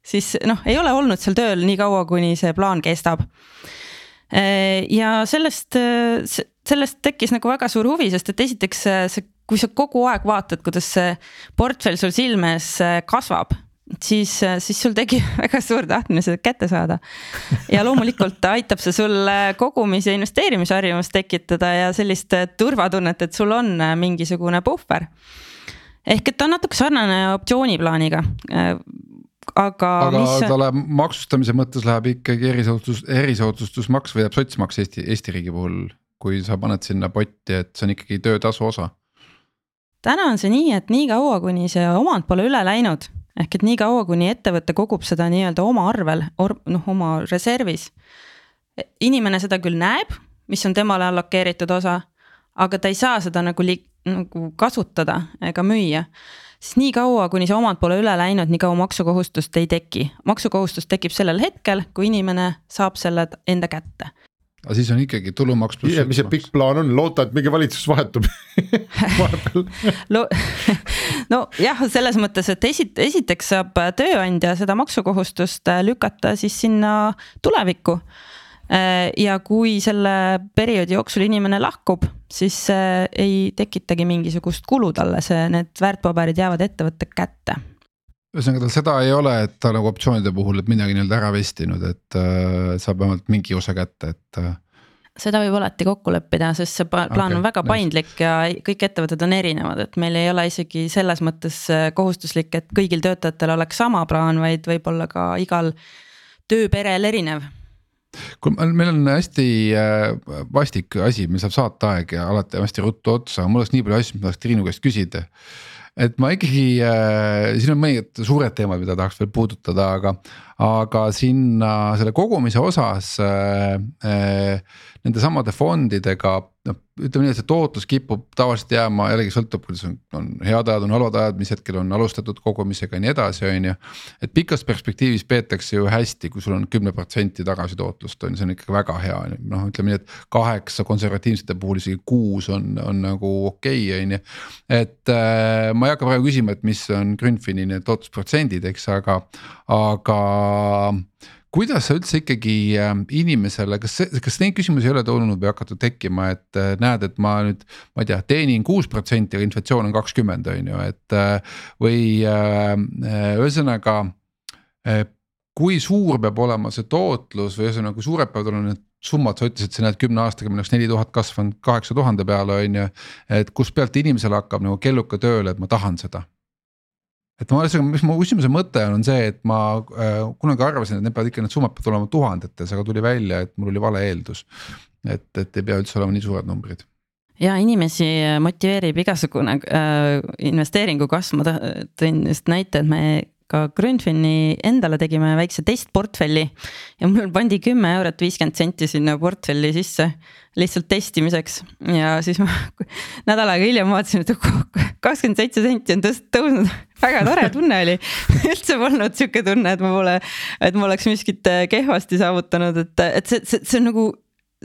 siis noh, ei ole olnud seal tööl nii kaua, kuni see plaan kestab. Äh, ja sellest, sellest tekkis nagu väga suur huvi, sest et esiteks see, kui sa kogu aeg vaatad, kuidas see portfell sul silme ees kasvab siis, siis sul tekib väga suur tahtmine seda kätte saada. ja loomulikult aitab see sul kogumis- ja investeerimisharjumust tekitada ja sellist turvatunnet, et sul on mingisugune puhver. ehk et ta on natuke sarnane optsiooniplaaniga aga. aga mis... talle maksustamise mõttes läheb ikkagi erisoodustus, erisoodustusmaks või jääb sotsmaks Eesti, Eesti riigi puhul, kui sa paned sinna potti, et see on ikkagi töötasu osa? täna on see nii, et niikaua, kuni see omand pole üle läinud ehk et niikaua, kuni ettevõte kogub seda nii-öelda oma arvel, noh oma reservis. inimene seda küll näeb, mis on temale allokeeritud osa, aga ta ei saa seda nagu li-, nagu kasutada ega müüa siis nii kaua, kuni see omand pole üle läinud, nii kaua maksukohustust ei teki. maksukohustus tekib sellel hetkel, kui inimene saab selle enda kätte aga siis on ikkagi tulumaks pluss. mis see pikk plaan on, loota, et mingi valitsus vahetub vahepeal nojah, selles mõttes, et esit-, esiteks saab tööandja seda maksukohustust äh, lükata siis sinna tulevikku. Äh, ja kui selle perioodi jooksul inimene lahkub, siis äh, ei tekitagi mingisugust kulu talle, see, need väärtpaberid jäävad ettevõtte kätte ühesõnaga tal seda ei ole, et ta nagu optsioonide puhul, et midagi nii-öelda ära vestinud, et äh, saab vähemalt mingi osa kätte, et äh.... seda võib alati kokku leppida, sest see plaan okay, on väga nice. paindlik ja kõik ettevõtted on erinevad, et meil ei ole isegi selles mõttes äh, kohustuslik, et kõigil töötajatel oleks sama plaan, vaid võib-olla ka igal tööperel erinev kuule, meil on hästi äh, vastik asi, meil saab saateaeg ja alati hästi ruttu otsa, mul oleks nii palju asju, mida tahaks Triinu käest küsida et ma ikkagi äh,, siin on mõningad suured teemad, mida tahaks veel puudutada, aga, aga sinna selle kogumise osas äh, äh, nende samade fondidega noh, ütleme nii, et see tootlus kipub tavaliselt jääma, jällegi sõltub, kuidas on, on head ajad, on halvad ajad, mis hetkel on alustatud kogumisega ja nii edasi, on ju. et pikas perspektiivis peetakse ju hästi, kui sul on kümme protsenti tagasitootlust on ju, see on ikkagi väga hea, noh, ütleme nii, et kaheksa konservatiivsete puhul isegi kuus on, on nagu okei okay,, on ju. et äh, ma ei hakka praegu küsima, et mis on Grünfini need tootlusprotsendid, eks, aga, aga kuidas sa üldse ikkagi ähm, inimesele, kas kas neid küsimusi ei ole tulnud või hakatud tekkima, et äh, näed, et ma nüüd. ma ei tea, teenin kuus protsenti, aga inflatsioon on kakskümmend, on ju, et äh, või äh, ühesõnaga. kui suur peab olema see tootlus või ühesõnaga, kui suured peavad olema need summad, sa ütlesid, sa näed kümne aastaga meil oleks neli tuhat kasvanud kaheksa tuhande peale, on ju. et kust pealt inimesele hakkab nagu kelluka tööle, et ma tahan seda et ma ühesõnaga, mis mu küsimuse mõte on, on see, et ma äh, kunagi arvasin, et need peavad ikka, need summad peavad olema tuhandetes, aga tuli välja, et mul oli vale eeldus. et, et ei pea üldse olema nii suured numbrid ja inimesi motiveerib igasugune äh, investeeringu kasv, ma tõin just näite, et me ka Grünfini endale tegime väikse testportfelli ja mul pandi kümme eurot viiskümmend senti sinna portfelli sisse lihtsalt testimiseks. Ja siis ma nädal aega hiljem vaatasin, et kakskümmend seitse senti on tõst-, tõusnud, väga tore tunne oli. Üldse polnud sihuke tunne, et ma pole, et ma oleks miskit kehvasti saavutanud, et, et see, see, see on nagu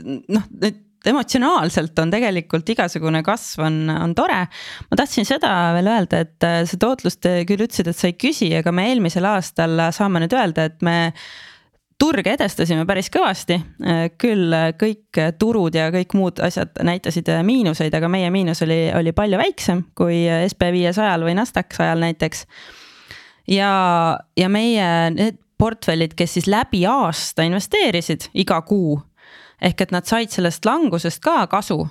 noh, need emotsionaalselt on tegelikult igasugune kasv on, on tore. ma tahtsin seda veel öelda, et äh, see tootlus, te küll ütlesite, et sa ei küsi, aga me eelmisel aastal saame nüüd öelda, et me turge edestasime päris kõvasti, küll kõik turud ja kõik muud asjad näitasid miinuseid, aga meie miinus oli, oli palju väiksem kui SB viiesajal või Nasdaq sajal näiteks. ja, ja meie need portfellid, kes siis läbi aasta investeerisid iga kuu ehk et nad said sellest langusest ka kasu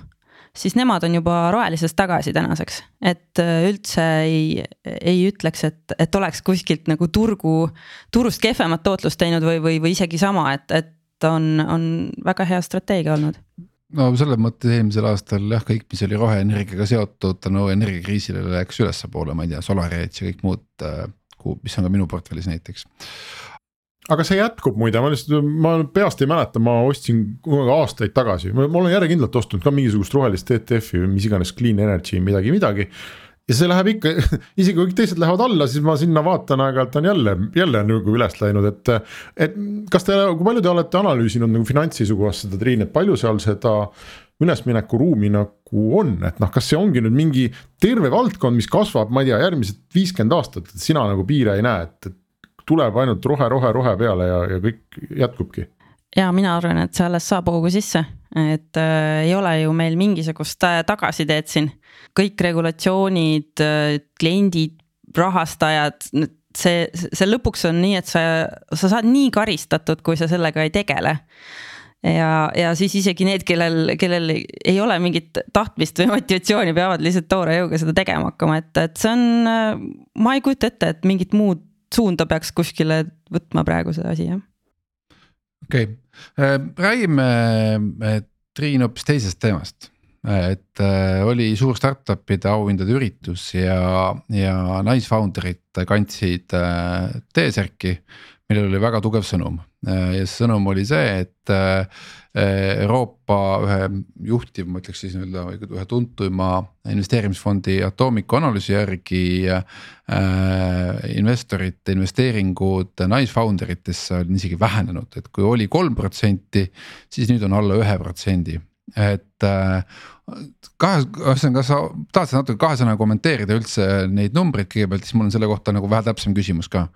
siis nemad on juba rohelises tagasi tänaseks. et äh, üldse ei, ei ütleks, et, et oleks kuskilt nagu turgu, turust kehvemat tootlust teinud või, või, või isegi sama, et, et on, on väga hea strateegia olnud no selles mõttes eelmisel aastal jah, kõik, mis oli roheenergiaga seotud tänu energiakriisile läks ülespoole, ma ei tea, Solaret ja kõik muud, äh, mis on ka minu portfellis näiteks aga see jätkub muide, ma lihtsalt, ma peast ei mäleta, ma ostsin aastaid tagasi, ma olen järjekindlalt ostnud ka mingisugust rohelist ETF-i või mis iganes clean energy midagi, midagi. ja see läheb ikka, isegi kui kõik teised lähevad alla, siis ma sinna vaatan aeg-ajalt on jälle, jälle nagu üles läinud, et. et kas te, kui palju te olete analüüsinud nagu finantsi seisukohast seda Triin, et palju seal seda ülesmineku ruumi nagu on, et noh, kas see ongi nüüd mingi terve valdkond, mis kasvab, ma ei tea, järgmised viiskümmend aastat, et sina nagu piire ei näe, et, et tuleb ainult rohe, rohe, rohe peale ja, ja kõik jätkubki. ja mina arvan, et see alles saab hoogu sisse, et äh, ei ole ju meil mingisugust äh, tagasiteed siin. kõik regulatsioonid äh,, kliendid, rahastajad, see, see lõpuks on nii, et sa, sa saad nii karistatud, kui sa sellega ei tegele ja, ja siis isegi need, kellel, kellel ei ole mingit tahtmist või motivatsiooni, peavad lihtsalt toore jõuga seda tegema hakkama, et, et see on, äh, ma ei kujuta ette, et mingit muud suunda peaks kuskile võtma praegu see asi, jah. okei okay., äh, räägime äh, Triin hoopis teisest teemast. et äh, oli suur startup'ide auhindade üritus ja, ja naisfounder'id kandsid T-särki, millel oli väga tugev sõnum ja see sõnum oli see, et Euroopa ühe juhtiv, ma ütleks siis nii-öelda ühe tuntuma investeerimisfondi Atomicu analüüsi järgi äh,. investorite investeeringud naisfounder itesse on isegi vähenenud, et kui oli kolm protsenti, siis nüüd on alla ühe protsendi, et äh, kahe, ühesõnaga, sa tahad natuke kahe sõnaga kommenteerida üldse neid numbreid kõigepealt, siis mul on selle kohta nagu vähe täpsem küsimus ka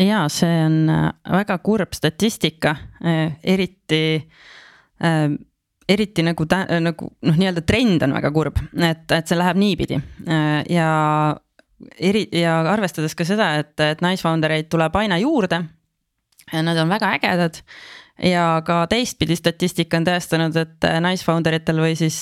ja see on äh, väga kurb statistika, äh, eriti äh, eriti nagu ta nagu noh, nii-öelda trend on väga kurb, et, et see läheb niipidi ja eri ja arvestades ka seda, et, et naisfounder eid tuleb aina juurde. Nad on väga ägedad ja ka teistpidi statistika on tõestanud, et naisfounder itel või siis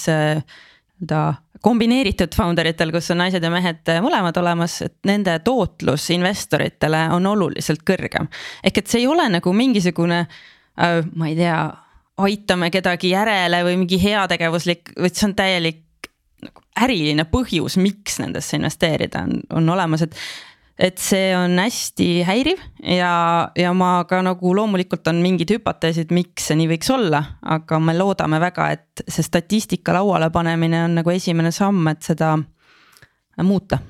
nii-öelda kombineeritud founder itel, kus on naised ja mehed mõlemad olemas, et nende tootlus investoritele on oluliselt kõrgem. ehk et see ei ole nagu mingisugune äh,, ma ei tea, aitame kedagi järele või mingi heategevuslik, vaid see on täielik nagu äriline põhjus, miks nendesse investeerida on, on olemas, et et see on hästi häiriv ja, ja ma ka nagu loomulikult on mingid hüpoteesid, miks see nii võiks olla, aga me loodame väga, et see statistika lauale panemine on nagu esimene samm, et seda muuta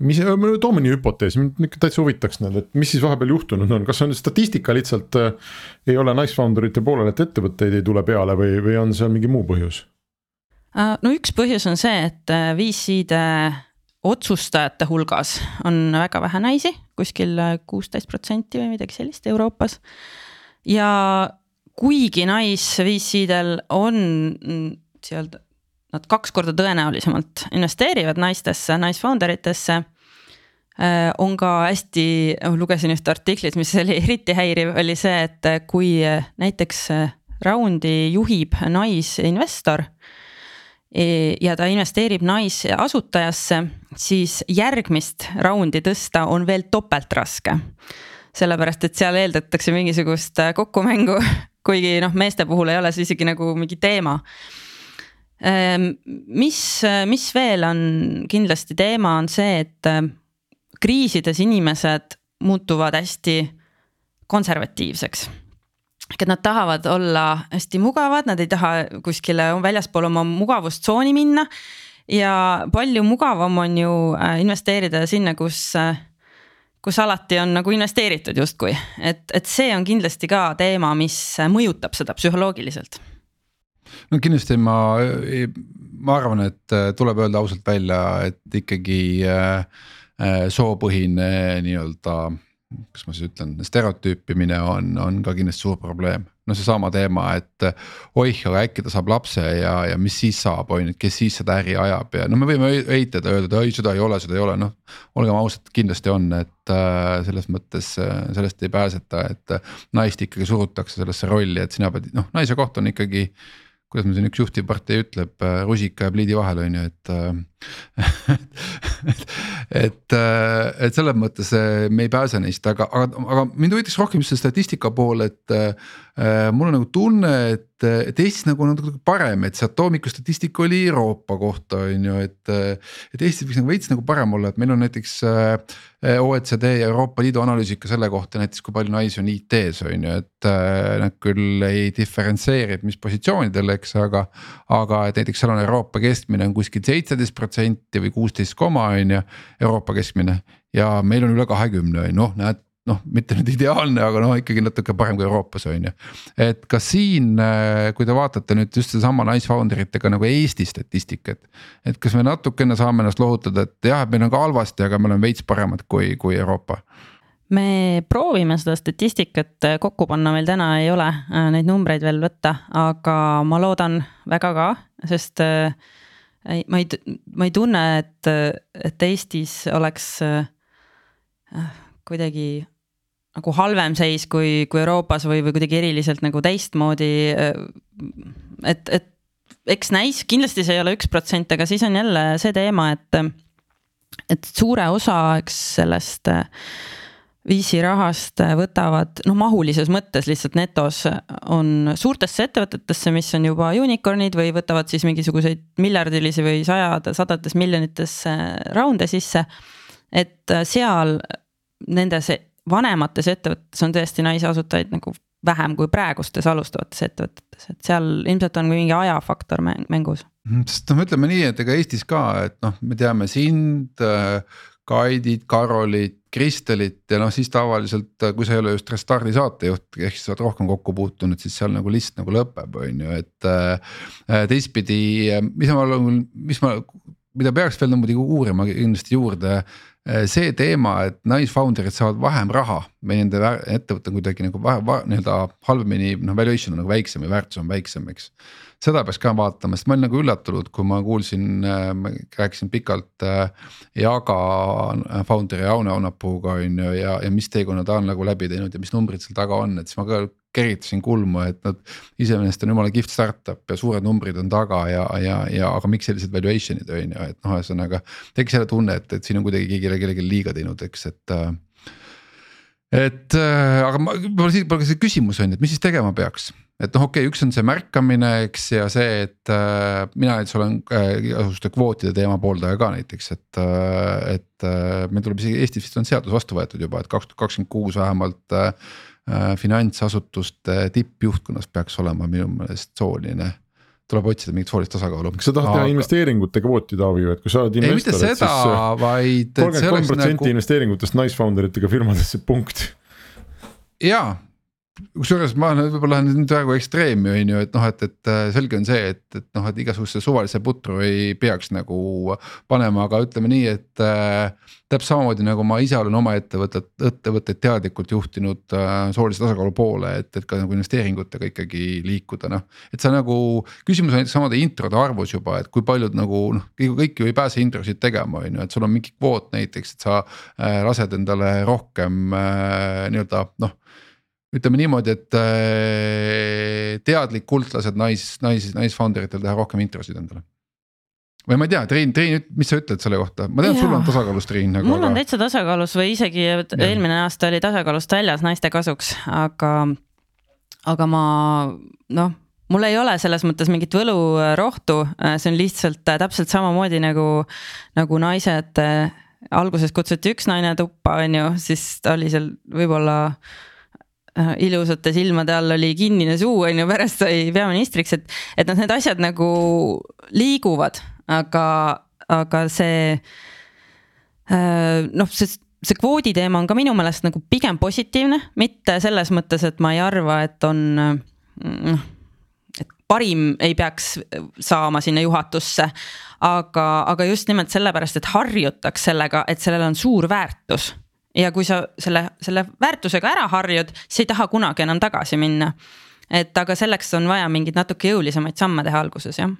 mis, toome nii hüpoteesi, mind täitsa huvitaks need, et mis siis vahepeal juhtunud on, kas on statistika lihtsalt äh, ei ole nice founder ite poolel, et ettevõtteid ei tule peale või, või on seal mingi muu põhjus? Äh, no üks põhjus on see, et äh, VC-de otsustajate hulgas on väga vähe naisi, kuskil kuusteist protsenti või midagi sellist Euroopas. ja kuigi naisVC-del on nii-öelda, nad kaks korda tõenäolisemalt investeerivad naistesse, naisfounder itesse äh, on ka hästi, lugesin ühte artiklit, mis oli eriti häiriv, oli see, et kui näiteks raundi juhib naisinvestor E, ja ta investeerib naisasutajasse, siis järgmist raundi tõsta on veel topelt raske. sellepärast, et seal eeldatakse mingisugust kokkumängu, kuigi noh, meeste puhul ei ole see isegi nagu mingi teema. Ehm, mis, mis veel on kindlasti teema, on see, et äh, kriisides inimesed muutuvad hästi konservatiivseks et nad tahavad olla hästi mugavad, nad ei taha kuskile väljaspool oma mugavustsooni minna. ja palju mugavam on ju äh, investeerida sinna, kus, äh, kus alati on nagu investeeritud justkui, et, et see on kindlasti ka teema, mis mõjutab seda psühholoogiliselt. no kindlasti ma, ma arvan, et äh, tuleb öelda ausalt välja, et ikkagi soopõhine nii-öelda kuidas ma siis ütlen, stereotüüpimine on, on ka kindlasti suur probleem. no seesama teema, et oih, aga äkki ta saab lapse ja, ja mis siis saab, on ju, et kes siis seda äri ajab ja no me võime eitada, öelda, et ei, seda ei ole, seda ei ole, noh. olgem ausad, kindlasti on, et äh, selles mõttes äh, sellest ei pääseta, et äh, naist ikkagi surutakse sellesse rolli, et sina pead, noh naise koht on ikkagi kuidas meil siin üks juhtivpartei ütleb, äh, rusika ja pliidi vahel on ju, et äh, et, äh, et selles mõttes me ei pääse neist, aga, aga, aga mind huvitaks rohkem just see statistika pool, et Äh, mul on nagu tunne, et, et Eestis nagu natuke parem, et see atomiku statistika oli Euroopa kohta, on ju, et. et Eestis võiks nagu veits nagu parem olla, et meil on näiteks äh, OECD ja Euroopa Liidu analüüsid ka selle kohta näiteks, kui palju naisi on IT-s on ju, et äh, nad küll ei diferentseeri, et mis positsioonidel, eks, aga. aga et näiteks seal on Euroopa keskmine on kuskil seitseteist protsenti või kuusteist koma on ju, Euroopa keskmine ja meil on üle kahekümne on ju, noh näed noh, mitte nüüd ideaalne, aga noh, ikkagi natuke parem kui Euroopas on ju. et kas siin, äh, kui te vaatate nüüd just sedasama Nicefoundry itega nagu Eesti statistikat. et kas me natukene saame ennast lohutada, et jah, et meil on ka halvasti, aga me oleme veits paremad kui, kui Euroopa me proovime seda statistikat äh, kokku panna, meil täna ei ole äh, neid numbreid veel võtta, aga ma loodan väga ka, sest ma ei, ma ei tunne, et, et Eestis oleks kuidagi nagu halvem seis kui, kui Euroopas või, või kuidagi eriliselt nagu teistmoodi. et, et eks näis, kindlasti see ei ole üks protsent, aga siis on jälle see teema, et, et suure osa, eks sellest viisi rahast võtavad noh, mahulises mõttes lihtsalt netos on suurtesse ettevõtetesse, mis on juba unicorn'id või võtavad siis mingisuguseid miljardilisi või sajade, sadades miljonites raunde sisse. et seal nendes vanemates ettevõtetes on tõesti naisasutajaid nagu vähem kui praegustes alustavates ettevõtetes, et seal ilmselt on mingi ajafaktor mängus. Mhm, sest noh, ütleme nii, et ega Eestis ka, et noh, me teame sind, äh, Kaidit, Karolit, Kristelit ja noh, siis tavaliselt, kui sa ei ole just Restardi saatejuht, ehk siis sa oled rohkem kokku puutunud, siis seal nagu list nagu lõpeb, on ju, et äh,. teistpidi, mis ma mis ma, mida peaks veel muidugi uurima kindlasti juurde Äh, see teema, et naisfounder'id saavad vähem raha või nende ettevõte on kuidagi nagu nii-öelda halvemini, noh valuation on nagu väiksem ja väärtus on väiksem, eks. Seda peaks ka vaatama, sest ma olin nagu üllatunud, kui ma kuulsin, äh, rääkisin pikalt äh, Jaaga founder'i Aune Aunapuuga on ju ja, ja mis teekonna ta on nagu läbi teinud ja mis numbrid seal taga on, et siis ma ka keritasin kulmu, et nad iseenesest on jumala kihvt startup ja suured numbrid on taga ja, ja, ja aga miks sellised valuation'id on ju, et noh, ühesõnaga. tekkis jälle tunne, et, et siin on kuidagi keegi kellelegi liiga teinud, eks, et. et aga ma, võib-olla see küsimus on et mis siis tegema peaks et noh, okei okay,, üks on see märkamine, eks ja see, et äh, mina näiteks olen äh, igasuguste kvootide teema pooldaja ka näiteks, et äh,. et äh, meil tuleb isegi Eestis vist on seadus vastu võetud juba, et kaks tuhat kakskümmend kuus vähemalt äh, Äh, finantsasutuste tippjuhtkonnas peaks olema minu meelest sooline tuleb otsida mingit soolist tasakaalu. kas sa tahad Aga... teha investeeringute kvooti, Taavi, et kui sa oled investor, et siis. vaid. kolmkümmend kolm protsenti nagu- investeeringutest naisfounder'itega firmadesse, punkt. jaa, kusjuures ma võib-olla lähen nüüd praegu ekstreemi on ju, et noh, et, et äh, selge on see, et, et noh, et igasuguse suvalise putru ei peaks nagu panema, aga ütleme nii, et äh,. täpselt samamoodi nagu ma ise olen oma ettevõtet, ettevõtteid teadlikult juhtinud äh, soolise tasakaalu poole, et, et ka nagu investeeringutega ikkagi liikuda, noh. et sa nagu, küsimus on näiteks samade introde arvus juba, et kui paljud nagu noh, kõik ju ei pääse introsid tegema, on ju, et sul on mingi kvoot näiteks, et sa äh, lased endale rohkem äh, nii-öelda noh ütleme niimoodi, et äh, teadlikult lased nais, nais, naisfounder itel teha rohkem introsid endale või ma ei tea, Triin, Triin, mis sa ütled selle kohta, ma tean, sul on tasakaalus, Triin nagu. mul on aga... täitsa tasakaalus või isegi ja. eelmine aasta oli tasakaalust väljas naiste kasuks, aga, aga ma noh, mul ei ole selles mõttes mingit võlurohtu, see on lihtsalt täpselt samamoodi nagu, nagu naised. alguses kutsuti üks naine tuppa, on ju, siis ta oli seal võib-olla ilusate silmade all oli kinnine suu, on ju, pärast sai peaministriks, et, et noh, need asjad nagu liiguvad, aga, aga see äh, noh, see see kvoodi teema on ka minu meelest nagu pigem positiivne, mitte selles mõttes, et ma ei arva, et on noh, et parim ei peaks saama sinna juhatusse. aga, aga just nimelt sellepärast, et harjutaks sellega, et sellel on suur väärtus ja kui sa selle, selle väärtusega ära harjud, siis ei taha kunagi enam tagasi minna. et aga selleks on vaja mingeid natuke jõulisemaid samme teha alguses jah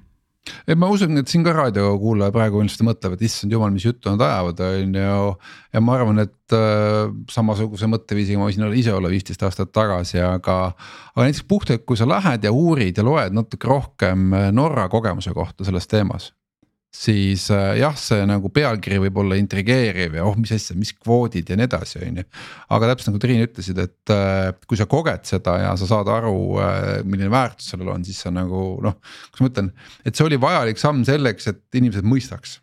et ma usun, et siin ka raadiokuulaja praegu ilmselt mõtleb, et issand jumal, mis juttu nad ajavad, on ju. ja ma arvan, et äh, samasuguse mõtteviisiga ma võisin ise olla viisteist aastat tagasi, aga. aga näiteks puhtalt, kui sa lähed ja uurid ja loed natuke rohkem Norra kogemuse kohta selles teemas siis äh, jah, see nagu pealkiri võib olla intrigeeriv ja oh, mis asja, mis kvoodid ja nii edasi, on ju. aga täpselt nagu Triin ütlesid, et äh, kui sa koged seda ja sa saad aru, äh, milline väärtus sellel on, siis sa nagu noh, kuidas ma ütlen, et see oli vajalik samm selleks, et inimesed mõistaks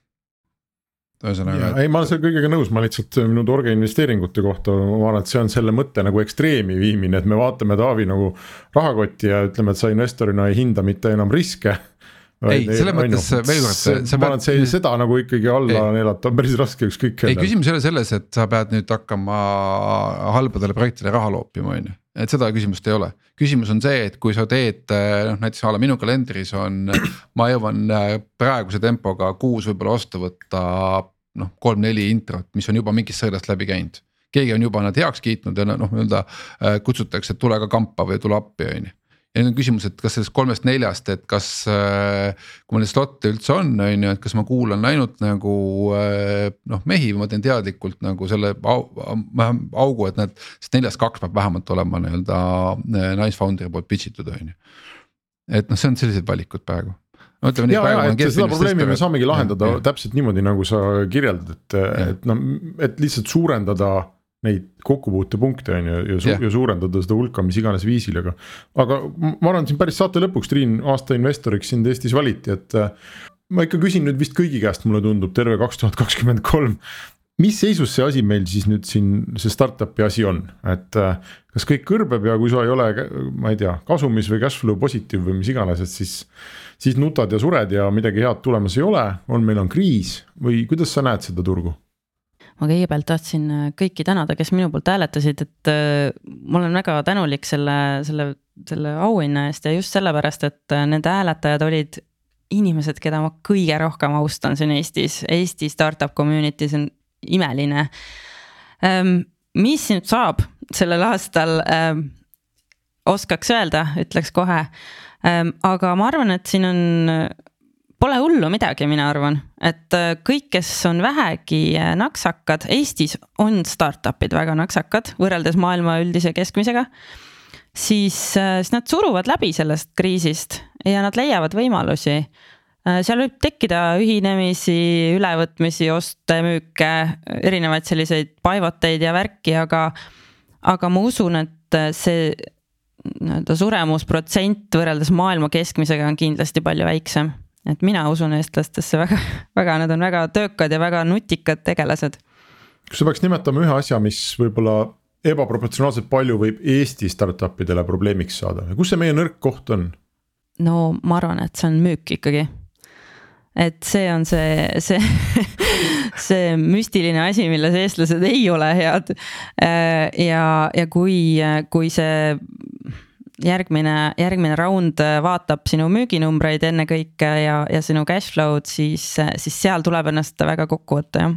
ühesõnaga. ei, ma olen selle kõigega nõus, ma lihtsalt minu torge investeeringute kohta, ma arvan, et see on selle mõtte nagu ekstreemi viimine, et me vaatame Taavi nagu rahakotti ja ütleme, et sa investorina ei hinda mitte enam riske ei, selles mõttes veel kord. arvan, et see seda nagu ikkagi alla neelata on päris raske ükskõik kellele. ei, küsimus ei ole selles, et sa pead nüüd hakkama halbadele projektidele raha loopima, on ju. et seda küsimust ei ole, küsimus on see, et kui sa teed noh näiteks a la minu kalendris on, ma jõuan äh, praeguse tempoga kuus võib-olla vastu võtta noh, kolm-neli introt, mis on juba mingist sõelast läbi käinud keegi on juba nad heaks kiitnud ja noh, nii-öelda äh, kutsutakse, et tule ka kampa või tule appi, on ju ja nüüd on küsimus, et kas sellest kolmest-neljast, et kas äh, kui mul neid slot'e üldse on, on ju, et kas ma kuulan ainult nagu äh, noh, mehi või ma teen teadlikult nagu selle au, augu, et need, sest neljast kaks peab vähemalt olema nii-öelda äh, nice founder'i poolt pitch itud, on ju. et noh, see on sellised valikud praegu no ütleme nii. ja, ja, et seda probleemi me saamegi lahendada ja, täpselt niimoodi, nagu sa kirjeldad, et, et noh, et lihtsalt suurendada neid kokkupuutepunkte on ju ja, su yeah. ja suurendada seda hulka mis iganes viisil, aga. aga ma arvan, siin päris saate lõpuks Triin aasta investoriks sind Eestis valiti, et. Äh, ma ikka küsin nüüd vist kõigi käest, mulle tundub terve kaks tuhat kakskümmend kolm. mis seisus see asi meil siis nüüd siin, see startup'i asi on, et äh, kas kõik kõrbeb ja kui sa ei ole, ma ei tea, kasumis või cash flow positiiv või mis iganes, et siis. siis nutad ja sured ja midagi head tulemas ei ole, on, meil on kriis või kuidas sa näed seda turgu? Ma kõigepealt tahtsin äh, kõiki tänada, kes minu poolt hääletasid, et äh, ma olen väga tänulik selle, selle, selle auhinna eest ja just sellepärast, et äh, nende hääletajad olid inimesed, keda ma kõige rohkem austan siin Eestis, Eesti startup community, see on imeline. Ähm, mis nüüd saab sellel aastal, ähm, oskaks öelda, ütleks kohe. Ähm, aga ma arvan, et siin on Pole hullu midagi, mina arvan, et äh, kõik, kes on vähegi äh, naksakad, Eestis on startup'id väga naksakad võrreldes maailma üldise keskmisega. siis, äh, siis nad suruvad läbi sellest kriisist ja nad leiavad võimalusi. seal võib tekkida ühinemisi, ülevõtmisi, oste, müüke, erinevaid selliseid pivoteid ja värki, aga, aga ma usun, et see nii-öelda suremusprotsent võrreldes maailma keskmisega on kindlasti palju väiksem et mina usun eestlastesse väga, väga, nad on väga töökad ja väga nutikad tegelased. kas sa peaks nimetama ühe asja, mis võib-olla ebaproportsionaalselt palju võib Eesti startup idele probleemiks saada, kus see meie nõrk koht on? no ma arvan, et see on müük ikkagi. et see on see, see see müstiline asi, milles eestlased ei ole head. ja, ja kui, kui see järgmine, järgmine round äh, vaatab sinu müüginumbreid ennekõike ja, ja sinu cash flow'd, siis, äh, siis seal tuleb ennast väga kokku võtta, jah.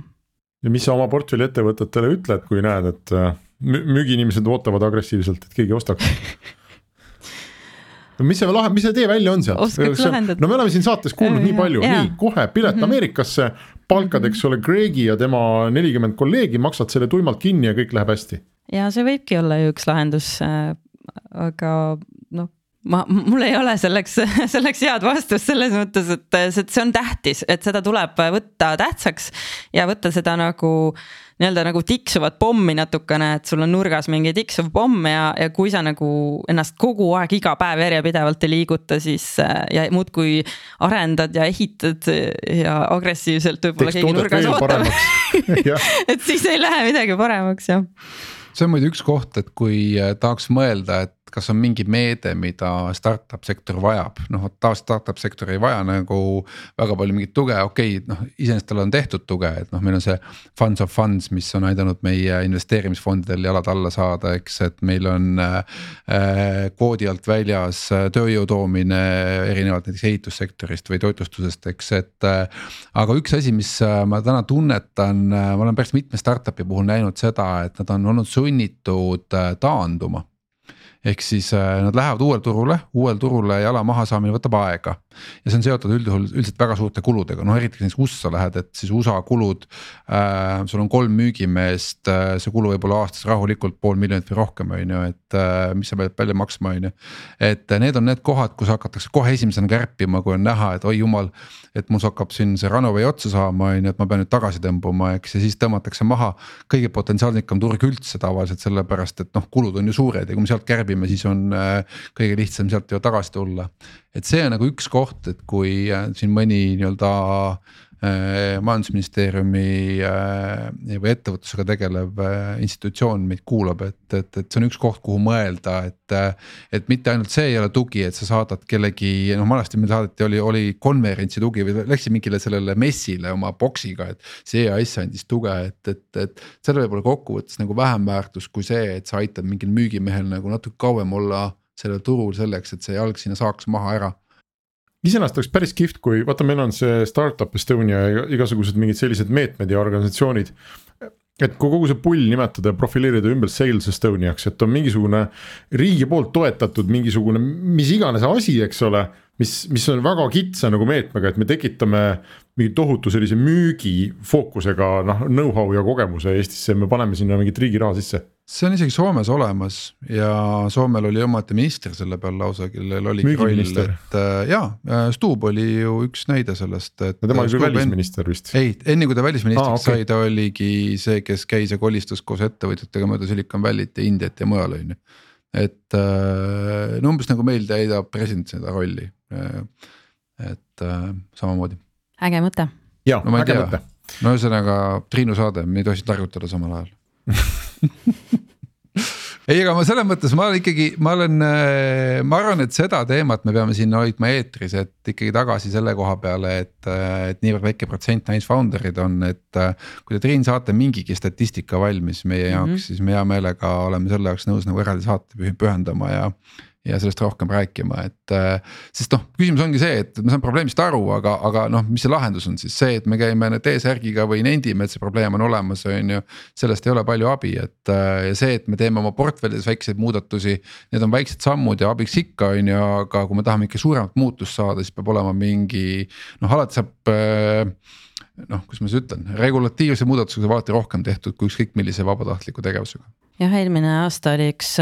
ja mis sa oma portfelli ettevõtetele ütled, kui näed, et äh, müügiinimesed ootavad agressiivselt, et keegi ostaks no mis see lahe, mis see tee välja on sealt? no me oleme siin saates kuulnud nii palju, nii kohe pilet mm -hmm. Ameerikasse, palkad, eks ole, Gregi ja tema nelikümmend kolleegi, maksad selle tuimalt kinni ja kõik läheb hästi. ja see võibki olla ju üks lahendus aga noh, ma, mul ei ole selleks, selleks head vastust selles mõttes, et see, see on tähtis, et seda tuleb võtta tähtsaks ja võtta seda nagu nii-öelda nagu tiksuvat pommi natukene, et sul on nurgas mingi tiksuv pomm ja, ja kui sa nagu ennast kogu aeg, iga päev järjepidevalt ei liiguta, siis ja muudkui arendad ja ehitad ja agressiivselt võib-olla keegi nurgas ootab. et siis ei lähe midagi paremaks, jah. See on muidu üks koht, et kui äh, tahaks mõelda, et kas on mingi meede, mida startup sektor vajab, noh tavaliselt startup sektor ei vaja nagu väga palju mingit tuge, okei okay,, noh iseenesest tal on tehtud tuge, et noh, meil on see. Funds of funds, mis on aidanud meie investeerimisfondidel jalad alla saada, eks, et meil on äh, kvoodi alt väljas tööjõu toomine erinevalt näiteks ehitussektorist või toitlustusest, eks, et äh,. aga üks asi, mis äh, ma täna tunnetan, äh, ma olen päris mitme startup'i puhul näinud seda, et nad on olnud sunnitud äh, taanduma ehk siis äh, nad lähevad uuele turule, uuele turule jala maha saamine võtab aega. ja see on seotud üldjuhul üldiselt väga suurte kuludega, noh eriti kui näiteks USA lähed, et siis USA kulud äh,. sul on kolm müügimeest äh,, see kulu võib olla aastas rahulikult pool miljonit või rohkem, on ju, et äh, mis sa pead välja maksma, on ju. et need on need kohad, kus hakatakse kohe esimesena kärpima, kui on näha, et oi jumal. et mul hakkab siin see runway otsa saama, on ju, et ma pean nüüd tagasi tõmbuma, eks ja siis tõmmatakse maha kõige potentsiaalnikam turg üldse tavaliselt sellepärast, et noh, kulud on ju suured ja kui me sealt kärbime tarbime, siis on äh, kõige lihtsam sealt ju tagasi tulla. et see on nagu üks koht, et kui äh, siin mõni nii-öelda majandusministeeriumi või ettevõtlusega tegelev institutsioon meid kuulab, et, et, et see on üks koht, kuhu mõelda, et. et mitte ainult see ei ole tugi, et sa saadad kellegi, noh vanasti meil saadeti, oli, oli konverentsi tugi või läksid mingile sellele messile oma box'iga, et. see EAS andis tuge, et, et, et sellel võib olla kokkuvõttes nagu vähem väärtus kui see, et sa aitad mingil müügimehel nagu natuke kauem olla sellel turul selleks, et see jalg sinna saaks maha ära iseenesest oleks päris kihvt, kui vaata, meil on see Startup Estonia ja igasugused mingid sellised meetmed ja organisatsioonid. et kui kogu see pull nimetada ja profileerida ümber Sales Estoniaks, et on mingisugune riigi poolt toetatud mingisugune mis iganes asi, eks ole. Mis, mis on väga kitsa nagu meetmega, et me tekitame mingi tohutu sellise müügi fookusega noh, know-how ja kogemuse Eestisse, me paneme sinna mingit riigi raha sisse see on isegi Soomes olemas ja Soomel oli ometi minister selle peal lausa, kellel oligi roll, et äh, jaa, äh, Stubb oli ju üks näide sellest, et. no tema oli küll välisminister vist. ei, enne kui ta välisministriks ah, okay. sai, ta oligi see, kes käis ja kolistas koos ettevõtjatega mööda Silicon Valley't ja Indiat ja mujal, on ju. Et äh, no umbes nagu meil täidab president seda rolli, et samamoodi. äge mõte. jaa no,, äge mõte. no ühesõnaga Triinu saade, me ei tohi targutada samal ajal ei, aga ma selles mõttes ma ikkagi, ma olen, äh, ma arvan, et seda teemat me peame siin hoidma eetris, et ikkagi tagasi selle koha peale, et. Äh, et niivõrd väike protsent nice founder'id on, et äh, kui te Triin saate mingigi statistika valmis meie jaoks mm, -hmm. siis me hea meelega oleme selle jaoks nõus nagu eraldi saate pühendama ja ja sellest rohkem rääkima, et äh, sest noh, küsimus ongi see, et ma saan probleemist aru, aga, aga noh, mis see lahendus on siis see, et me käime T-särgiga või nendime, et see probleem on olemas, on ju. sellest ei ole palju abi, et äh, ja see, et me teeme oma portfellides väikseid muudatusi, need on väiksed sammud ja abiks ikka, on ju, aga kui me tahame ikka suuremat muutust saada, siis peab olema mingi noh, alati saab äh, noh, kuidas ma siis ütlen, regulatiivse muudatusega saab alati rohkem tehtud kui ükskõik millise vabatahtliku tegevusega. jah, eelmine aasta oli üks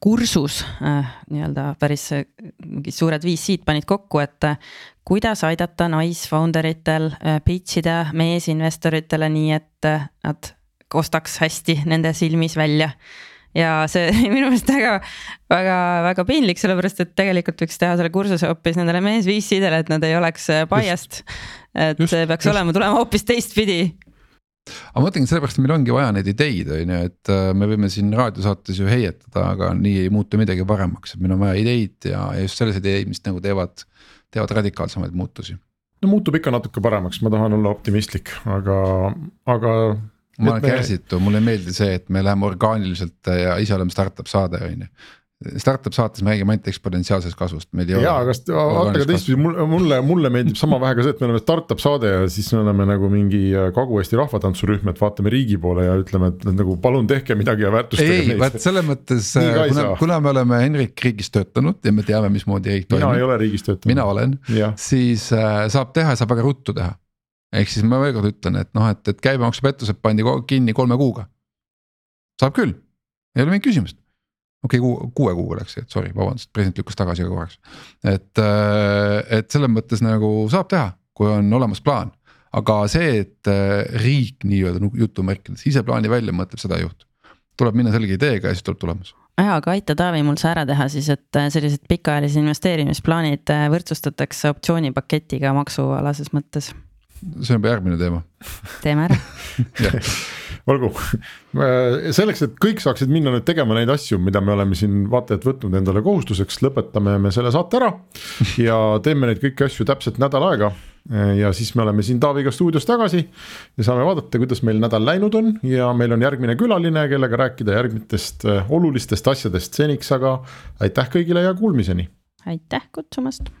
kursus äh, nii-öelda päris äh, mingid suured VC-d panid kokku, et äh, kuidas aidata naisfounder itel pitch ida meesinvestoritele nii, et nad ostaks hästi nende silmis välja. ja see minu meelest väga, väga, väga piinlik, sellepärast et tegelikult võiks teha selle kursuse hoopis nendele mees VC-dele, et nad ei oleks biased. et just, see peaks just. olema, tulema hoopis teistpidi aga ma mõtlengi sellepärast, meil ongi vaja neid ideid, on ju, et äh, me võime siin raadiosaates ju heietada, aga nii ei muutu midagi paremaks, et meil on vaja ideid ja, ja just selliseid ideid, mis nagu teevad, teevad radikaalsemaid muutusi. no muutub ikka natuke paremaks, ma tahan olla optimistlik, aga, aga. ma olen me... kärsitu, mulle ei meeldi see, et me läheme orgaaniliselt ja ise oleme startup saade, on ju Startup saates me räägime ainult eksponentsiaalsest kasvust, meil ei ole. jaa, aga vaata ka teistpidi mulle, mulle, mulle meeldib sama vähe ka see, et me oleme startup saade ja siis me oleme nagu mingi äh, Kagu-Eesti rahvatantsurühm, et vaatame riigi poole ja ütleme, et nagu palun tehke midagi ja väärtustage meid. ei, vaat selles mõttes, äh, kuna, kuna me oleme Henrik riigis töötanud ja me teame, mismoodi riik toimib. mina ei ole riigis töötanud. mina olen, siis äh, saab teha ja saab väga ruttu teha. ehk siis ma veel kord ütlen, et noh, et, et käibemaksupettused pandi kinni kolme kuuga. saab küll, ei ole mingit küsimust okei okay,, kuue kuuga läks, et sorry, vabandust, president lükkas tagasi korraks. et, äh, et selles mõttes nagu saab teha, kui on olemas plaan. aga see, et äh, riik nii-öelda jutumärkides ise plaani välja mõtleb, seda ei juhtu. tuleb minna selge ideega ja siis tuleb tulemus ja, aga aita Taavi mul see ära teha siis, et äh, sellised pikaajalised investeerimisplaanid võrdsustatakse optsioonipaketiga maksualases mõttes. see on juba järgmine teema. teeme ära olgu, selleks, et kõik saaksid minna nüüd tegema neid asju, mida me oleme siin vaatajad võtnud endale kohustuseks, lõpetame me selle saate ära. ja teeme neid kõiki asju täpselt nädal aega ja siis me oleme siin Taaviga stuudios tagasi ja saame vaadata, kuidas meil nädal läinud on ja meil on järgmine külaline, kellega rääkida järgmistest olulistest asjadest seniks, aga aitäh kõigile ja kuulmiseni. aitäh kutsumast